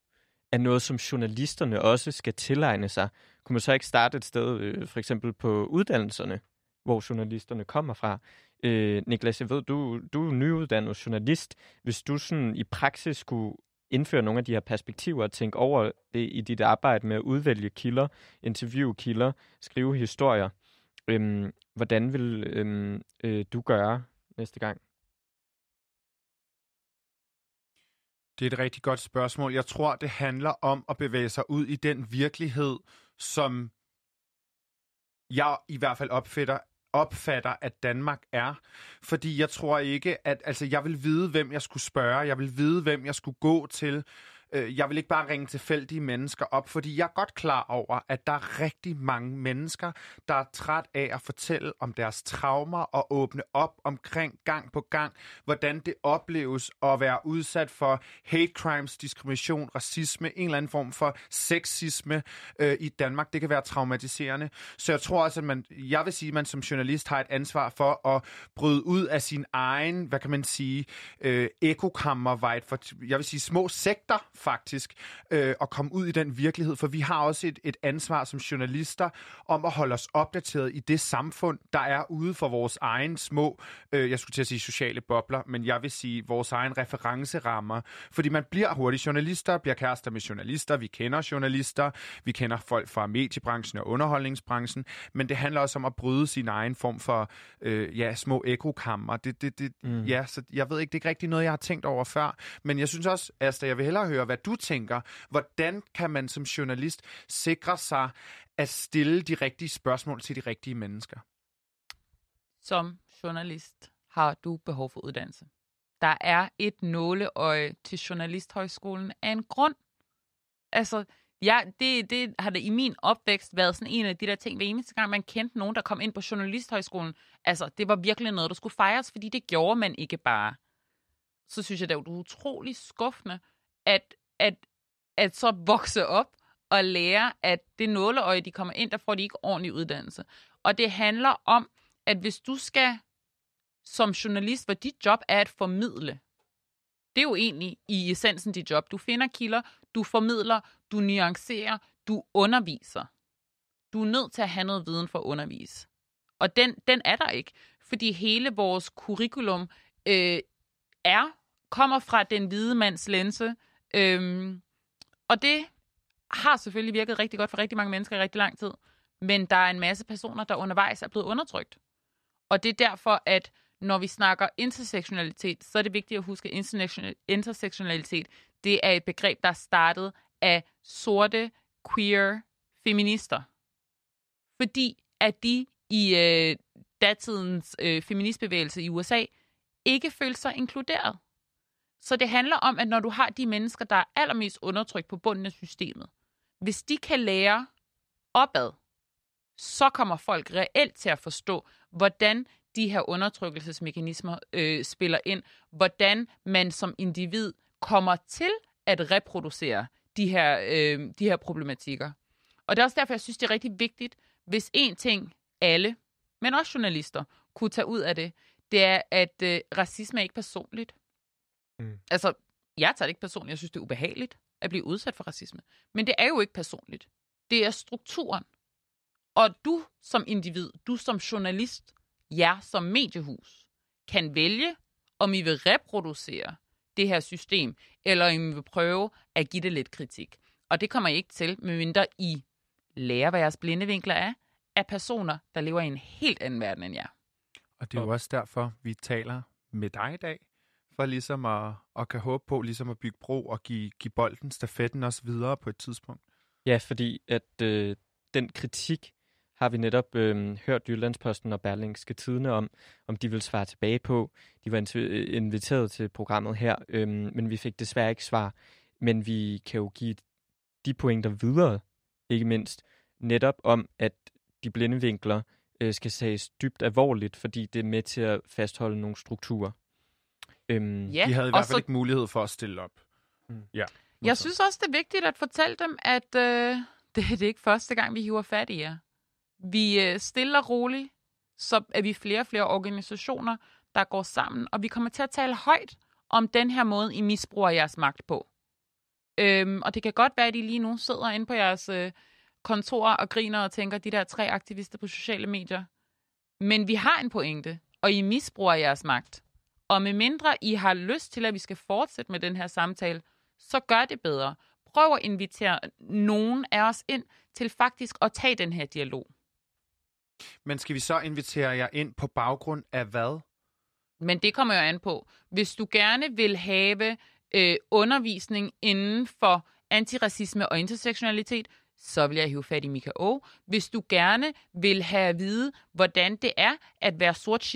er noget, som journalisterne også skal tilegne sig. Kunne man så ikke starte et sted, øh, for eksempel på uddannelserne, hvor journalisterne kommer fra? Øh, Niklas, jeg ved, du, du er nyuddannet journalist. Hvis du sådan i praksis skulle indføre nogle af de her perspektiver og tænke over det i dit arbejde med at udvælge kilder, interviewe kilder, skrive historier, Øhm, hvordan vil øhm, øh, du gøre næste gang? Det er et rigtig godt spørgsmål. Jeg tror, det handler om at bevæge sig ud i den virkelighed, som jeg i hvert fald opfatter, opfatter, at Danmark er. Fordi jeg tror ikke, at altså, jeg vil vide, hvem jeg skulle spørge. Jeg vil vide, hvem jeg skulle gå til. Øh, jeg vil ikke bare ringe tilfældige mennesker op, fordi jeg er godt klar over, at der er rigtig mange mennesker, der er træt af at fortælle om deres traumer og åbne op omkring gang på gang, hvordan det opleves at være udsat for hate crimes, diskrimination, racisme, en eller anden form for sexisme øh, i Danmark. Det kan være traumatiserende. Så jeg tror også, at man, jeg vil sige, at man som journalist har et ansvar for at bryde ud af sin egen, hvad kan man sige, øh, ekokammervejt for, jeg vil sige, små sekter faktisk øh, at komme ud i den virkelighed, for vi har også et, et ansvar som journalister om at holde os opdateret i det samfund, der er ude for vores egen små, øh, jeg skulle til at sige sociale bobler, men jeg vil sige vores egen referencerammer, fordi man bliver hurtigt journalister, bliver kærester med journalister, vi kender journalister, vi kender folk fra mediebranchen og underholdningsbranchen, men det handler også om at bryde sin egen form for øh, ja, små ekokammer. Det, det, det, mm. Ja, så jeg ved ikke, det er ikke rigtig noget, jeg har tænkt over før, men jeg synes også, Asta, jeg vil hellere høre, hvad du tænker. Hvordan kan man som journalist sikre sig at stille de rigtige spørgsmål til de rigtige mennesker? som journalist har du behov for uddannelse. Der er et nåleøje til Journalisthøjskolen af en grund. Altså, ja, det, det har det i min opvækst været sådan en af de der ting, hver eneste gang man kendte nogen, der kom ind på Journalisthøjskolen. Altså, det var virkelig noget, der skulle fejres, fordi det gjorde man ikke bare. Så synes jeg, det er utrolig skuffende, at, at, at så vokse op og lære, at det nåleøje, de kommer ind, der får de ikke ordentlig uddannelse. Og det handler om, at hvis du skal som journalist, hvor dit job er at formidle, det er jo egentlig i essensen dit job. Du finder kilder, du formidler, du nuancerer, du underviser. Du er nødt til at have noget viden for at undervise. Og den, den er der ikke, fordi hele vores curriculum øh, er, kommer fra den hvide mands lense. Øhm, og det har selvfølgelig virket rigtig godt for rigtig mange mennesker i rigtig lang tid. Men der er en masse personer, der undervejs er blevet undertrykt. Og det er derfor, at når vi snakker intersektionalitet, så er det vigtigt at huske, at intersektionalitet, det er et begreb, der er startet af sorte, queer feminister. Fordi at de i øh, datidens øh, feministbevægelse i USA ikke følte sig inkluderet. Så det handler om, at når du har de mennesker, der er allermest undertrykt på bunden af systemet, hvis de kan lære opad, så kommer folk reelt til at forstå, hvordan de her undertrykkelsesmekanismer øh, spiller ind, hvordan man som individ kommer til at reproducere de her, øh, de her problematikker. Og det er også derfor, jeg synes, det er rigtig vigtigt, hvis en ting alle, men også journalister, kunne tage ud af det, det er, at øh, racisme er ikke personligt. Mm. Altså, jeg tager det ikke personligt. Jeg synes, det er ubehageligt at blive udsat for racisme. Men det er jo ikke personligt. Det er strukturen. Og du som individ, du som journalist, jer som mediehus, kan vælge, om I vil reproducere det her system, eller om I vil prøve at give det lidt kritik. Og det kommer I ikke til, medmindre I lærer, hvad jeres blinde vinkler er, af personer, der lever i en helt anden verden end jer. Og det er jo også derfor, vi taler med dig i dag, for ligesom at, at kan håbe på ligesom at bygge bro og give, give bolden, stafetten også videre på et tidspunkt. Ja, fordi at øh, den kritik har vi netop øh, hørt Jyllandsposten og Berlingske Tidene om, om de vil svare tilbage på. De var inviteret til programmet her, øh, men vi fik desværre ikke svar. Men vi kan jo give de pointer videre, ikke mindst, netop om, at de blinde vinkler øh, skal tages dybt alvorligt, fordi det er med til at fastholde nogle strukturer. Øhm, ja, de havde i hvert fald så... ikke mulighed for at stille op. Mm. Ja, jeg synes også, det er vigtigt at fortælle dem, at øh, det, det er ikke første gang, vi hiver fat i jer. Vi øh, stille og roligt, så er vi flere og flere organisationer, der går sammen, og vi kommer til at tale højt om den her måde, I misbruger jeres magt på. Øhm, og det kan godt være, at I lige nu sidder inde på jeres øh, kontor og griner og tænker, de der tre aktivister på sociale medier. Men vi har en pointe, og I misbruger jeres magt. Og med mindre I har lyst til, at vi skal fortsætte med den her samtale, så gør det bedre. Prøv at invitere nogen af os ind til faktisk at tage den her dialog. Men skal vi så invitere jer ind på baggrund af hvad? Men det kommer jo an på. Hvis du gerne vil have øh, undervisning inden for antiracisme og intersektionalitet, så vil jeg hive fat i Mika O. Hvis du gerne vil have at vide, hvordan det er at være sort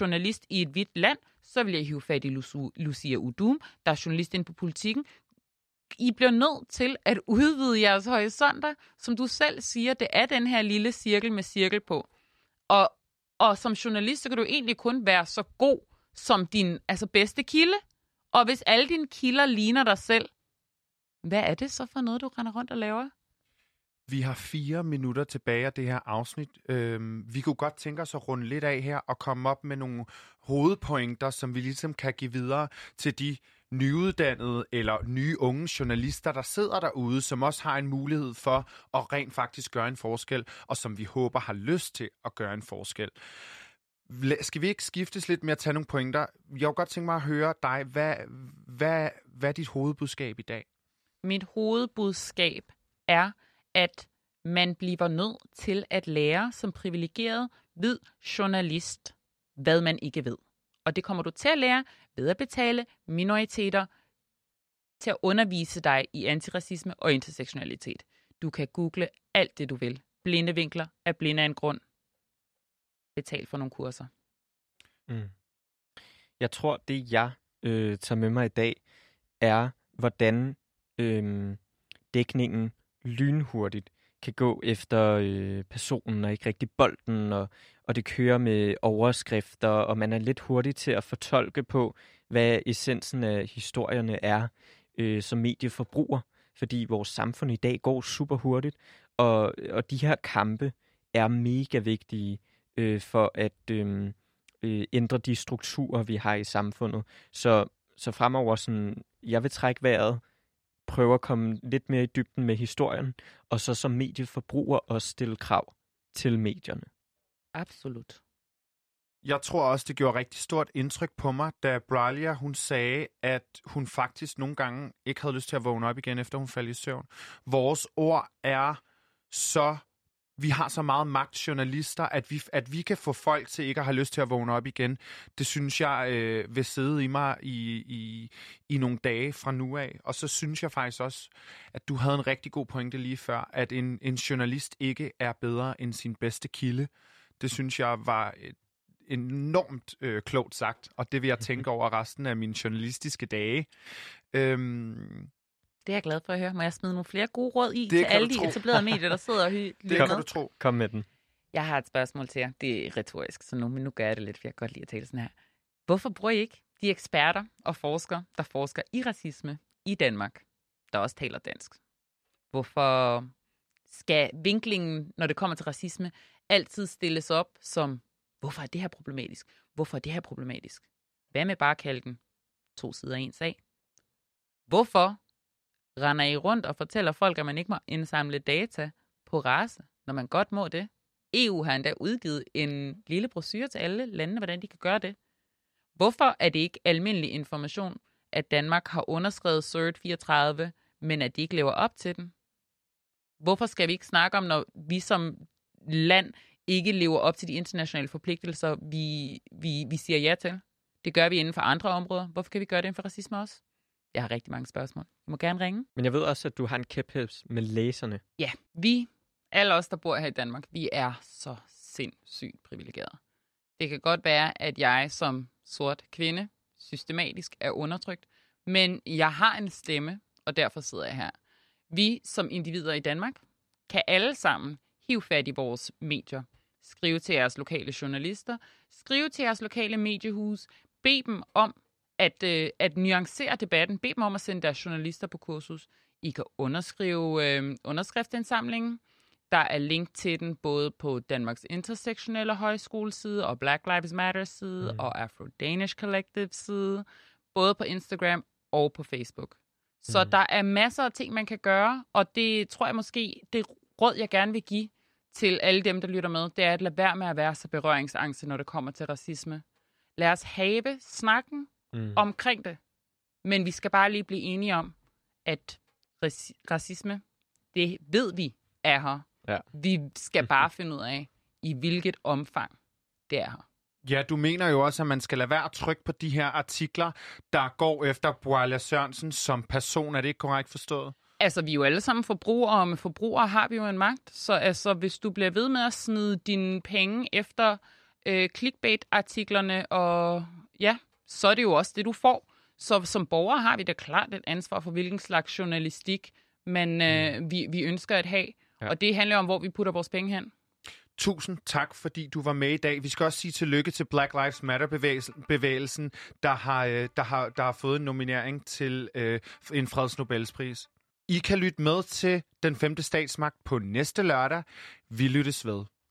journalist i et hvidt land, så vil jeg hive fat i Lucia Udum, der er journalist inde på politikken. I bliver nødt til at udvide jeres horisonter. Som du selv siger, det er den her lille cirkel med cirkel på. Og, og som journalist, så kan du egentlig kun være så god som din altså bedste kilde. Og hvis alle dine kilder ligner dig selv, hvad er det så for noget, du render rundt og laver? Vi har fire minutter tilbage af det her afsnit. Øhm, vi kunne godt tænke os at runde lidt af her og komme op med nogle hovedpointer, som vi ligesom kan give videre til de nyuddannede eller nye unge journalister, der sidder derude, som også har en mulighed for at rent faktisk gøre en forskel, og som vi håber har lyst til at gøre en forskel. Skal vi ikke skiftes lidt med at tage nogle pointer? Jeg kunne godt tænke mig at høre dig. Hvad, hvad, hvad er dit hovedbudskab i dag? Mit hovedbudskab er, at man bliver nødt til at lære som privilegeret hvid journalist, hvad man ikke ved. Og det kommer du til at lære ved at betale minoriteter til at undervise dig i antiracisme og intersektionalitet. Du kan google alt det, du vil. Blinde vinkler er blinde af en grund. Betal for nogle kurser. Mm. Jeg tror, det jeg øh, tager med mig i dag, er, hvordan øh, dækningen lynhurtigt kan gå efter øh, personen og ikke rigtig bolden, og, og det kører med overskrifter, og man er lidt hurtig til at fortolke på, hvad essensen af historierne er øh, som medieforbruger, fordi vores samfund i dag går super hurtigt, og, og de her kampe er mega vigtige øh, for at øh, øh, ændre de strukturer, vi har i samfundet. Så, så fremover, sådan, jeg vil trække vejret, prøve at komme lidt mere i dybden med historien, og så som medieforbruger også stille krav til medierne. Absolut. Jeg tror også, det gjorde rigtig stort indtryk på mig, da Bralia, hun sagde, at hun faktisk nogle gange ikke havde lyst til at vågne op igen, efter hun faldt i søvn. Vores ord er så vi har så meget magt, journalister, at vi, at vi kan få folk til ikke at have lyst til at vågne op igen. Det synes jeg øh, vil sidde i mig i, i, i nogle dage fra nu af. Og så synes jeg faktisk også, at du havde en rigtig god pointe lige før, at en, en journalist ikke er bedre end sin bedste kilde. Det synes jeg var et enormt øh, klogt sagt, og det vil jeg tænke over resten af mine journalistiske dage. Øhm, det er jeg glad for at høre. Må jeg smide nogle flere gode råd i det til alle de etablerede medier, der sidder og lytter Det kan med? du tro. Kom med den. Jeg har et spørgsmål til jer. Det er retorisk, så nu, men nu gør jeg det lidt, for jeg kan godt lide at tale sådan her. Hvorfor bruger I ikke de eksperter og forskere, der forsker i racisme i Danmark, der også taler dansk? Hvorfor skal vinklingen, når det kommer til racisme, altid stilles op som, hvorfor er det her problematisk? Hvorfor er det her problematisk? Hvad med bare at kalde den to sider af en sag? Hvorfor render I rundt og fortæller folk, at man ikke må indsamle data på race, når man godt må det. EU har endda udgivet en lille brochure til alle landene, hvordan de kan gøre det. Hvorfor er det ikke almindelig information, at Danmark har underskrevet CERT 34, men at de ikke lever op til den? Hvorfor skal vi ikke snakke om, når vi som land ikke lever op til de internationale forpligtelser, vi, vi, vi siger ja til? Det gør vi inden for andre områder. Hvorfor kan vi gøre det inden for racisme også? Jeg har rigtig mange spørgsmål. Du må gerne ringe. Men jeg ved også, at du har en kæphæs med læserne. Ja, vi, alle os, der bor her i Danmark, vi er så sindssygt privilegerede. Det kan godt være, at jeg som sort kvinde systematisk er undertrykt, men jeg har en stemme, og derfor sidder jeg her. Vi som individer i Danmark kan alle sammen hive fat i vores medier, skrive til jeres lokale journalister, skrive til jeres lokale mediehus, bed dem om at, øh, at nuancere debatten. Bed dem om at sende deres journalister på kursus. I kan underskrive øh, underskriftindsamlingen. Der er link til den både på Danmarks Intersektionelle Højskoleside og Black Lives Matter side mm. og Afro Danish Collective side. Både på Instagram og på Facebook. Så mm. der er masser af ting, man kan gøre, og det tror jeg måske, det råd, jeg gerne vil give til alle dem, der lytter med, det er at lade være med at være så berøringsangst, når det kommer til racisme. Lad os have snakken, mm. omkring det. Men vi skal bare lige blive enige om, at racisme, det ved vi er her. Ja. Vi skal bare finde ud af, i hvilket omfang det er her. Ja, du mener jo også, at man skal lade være at trykke på de her artikler, der går efter Boalia Sørensen som person. Er det ikke korrekt forstået? Altså, vi er jo alle sammen forbrugere, og med forbrugere har vi jo en magt. Så altså, hvis du bliver ved med at smide dine penge efter øh, clickbait-artiklerne og ja, så er det jo også det, du får. Så som borger har vi da klart et ansvar for, hvilken slags journalistik man, øh, mm. vi, vi ønsker at have. Ja. Og det handler om, hvor vi putter vores penge hen. Tusind tak, fordi du var med i dag. Vi skal også sige tillykke til Black Lives Matter-bevægelsen, der har, øh, der har, der har fået en nominering til øh, en fredsnobelspris. I kan lytte med til den femte statsmagt på næste lørdag. Vi lyttes ved.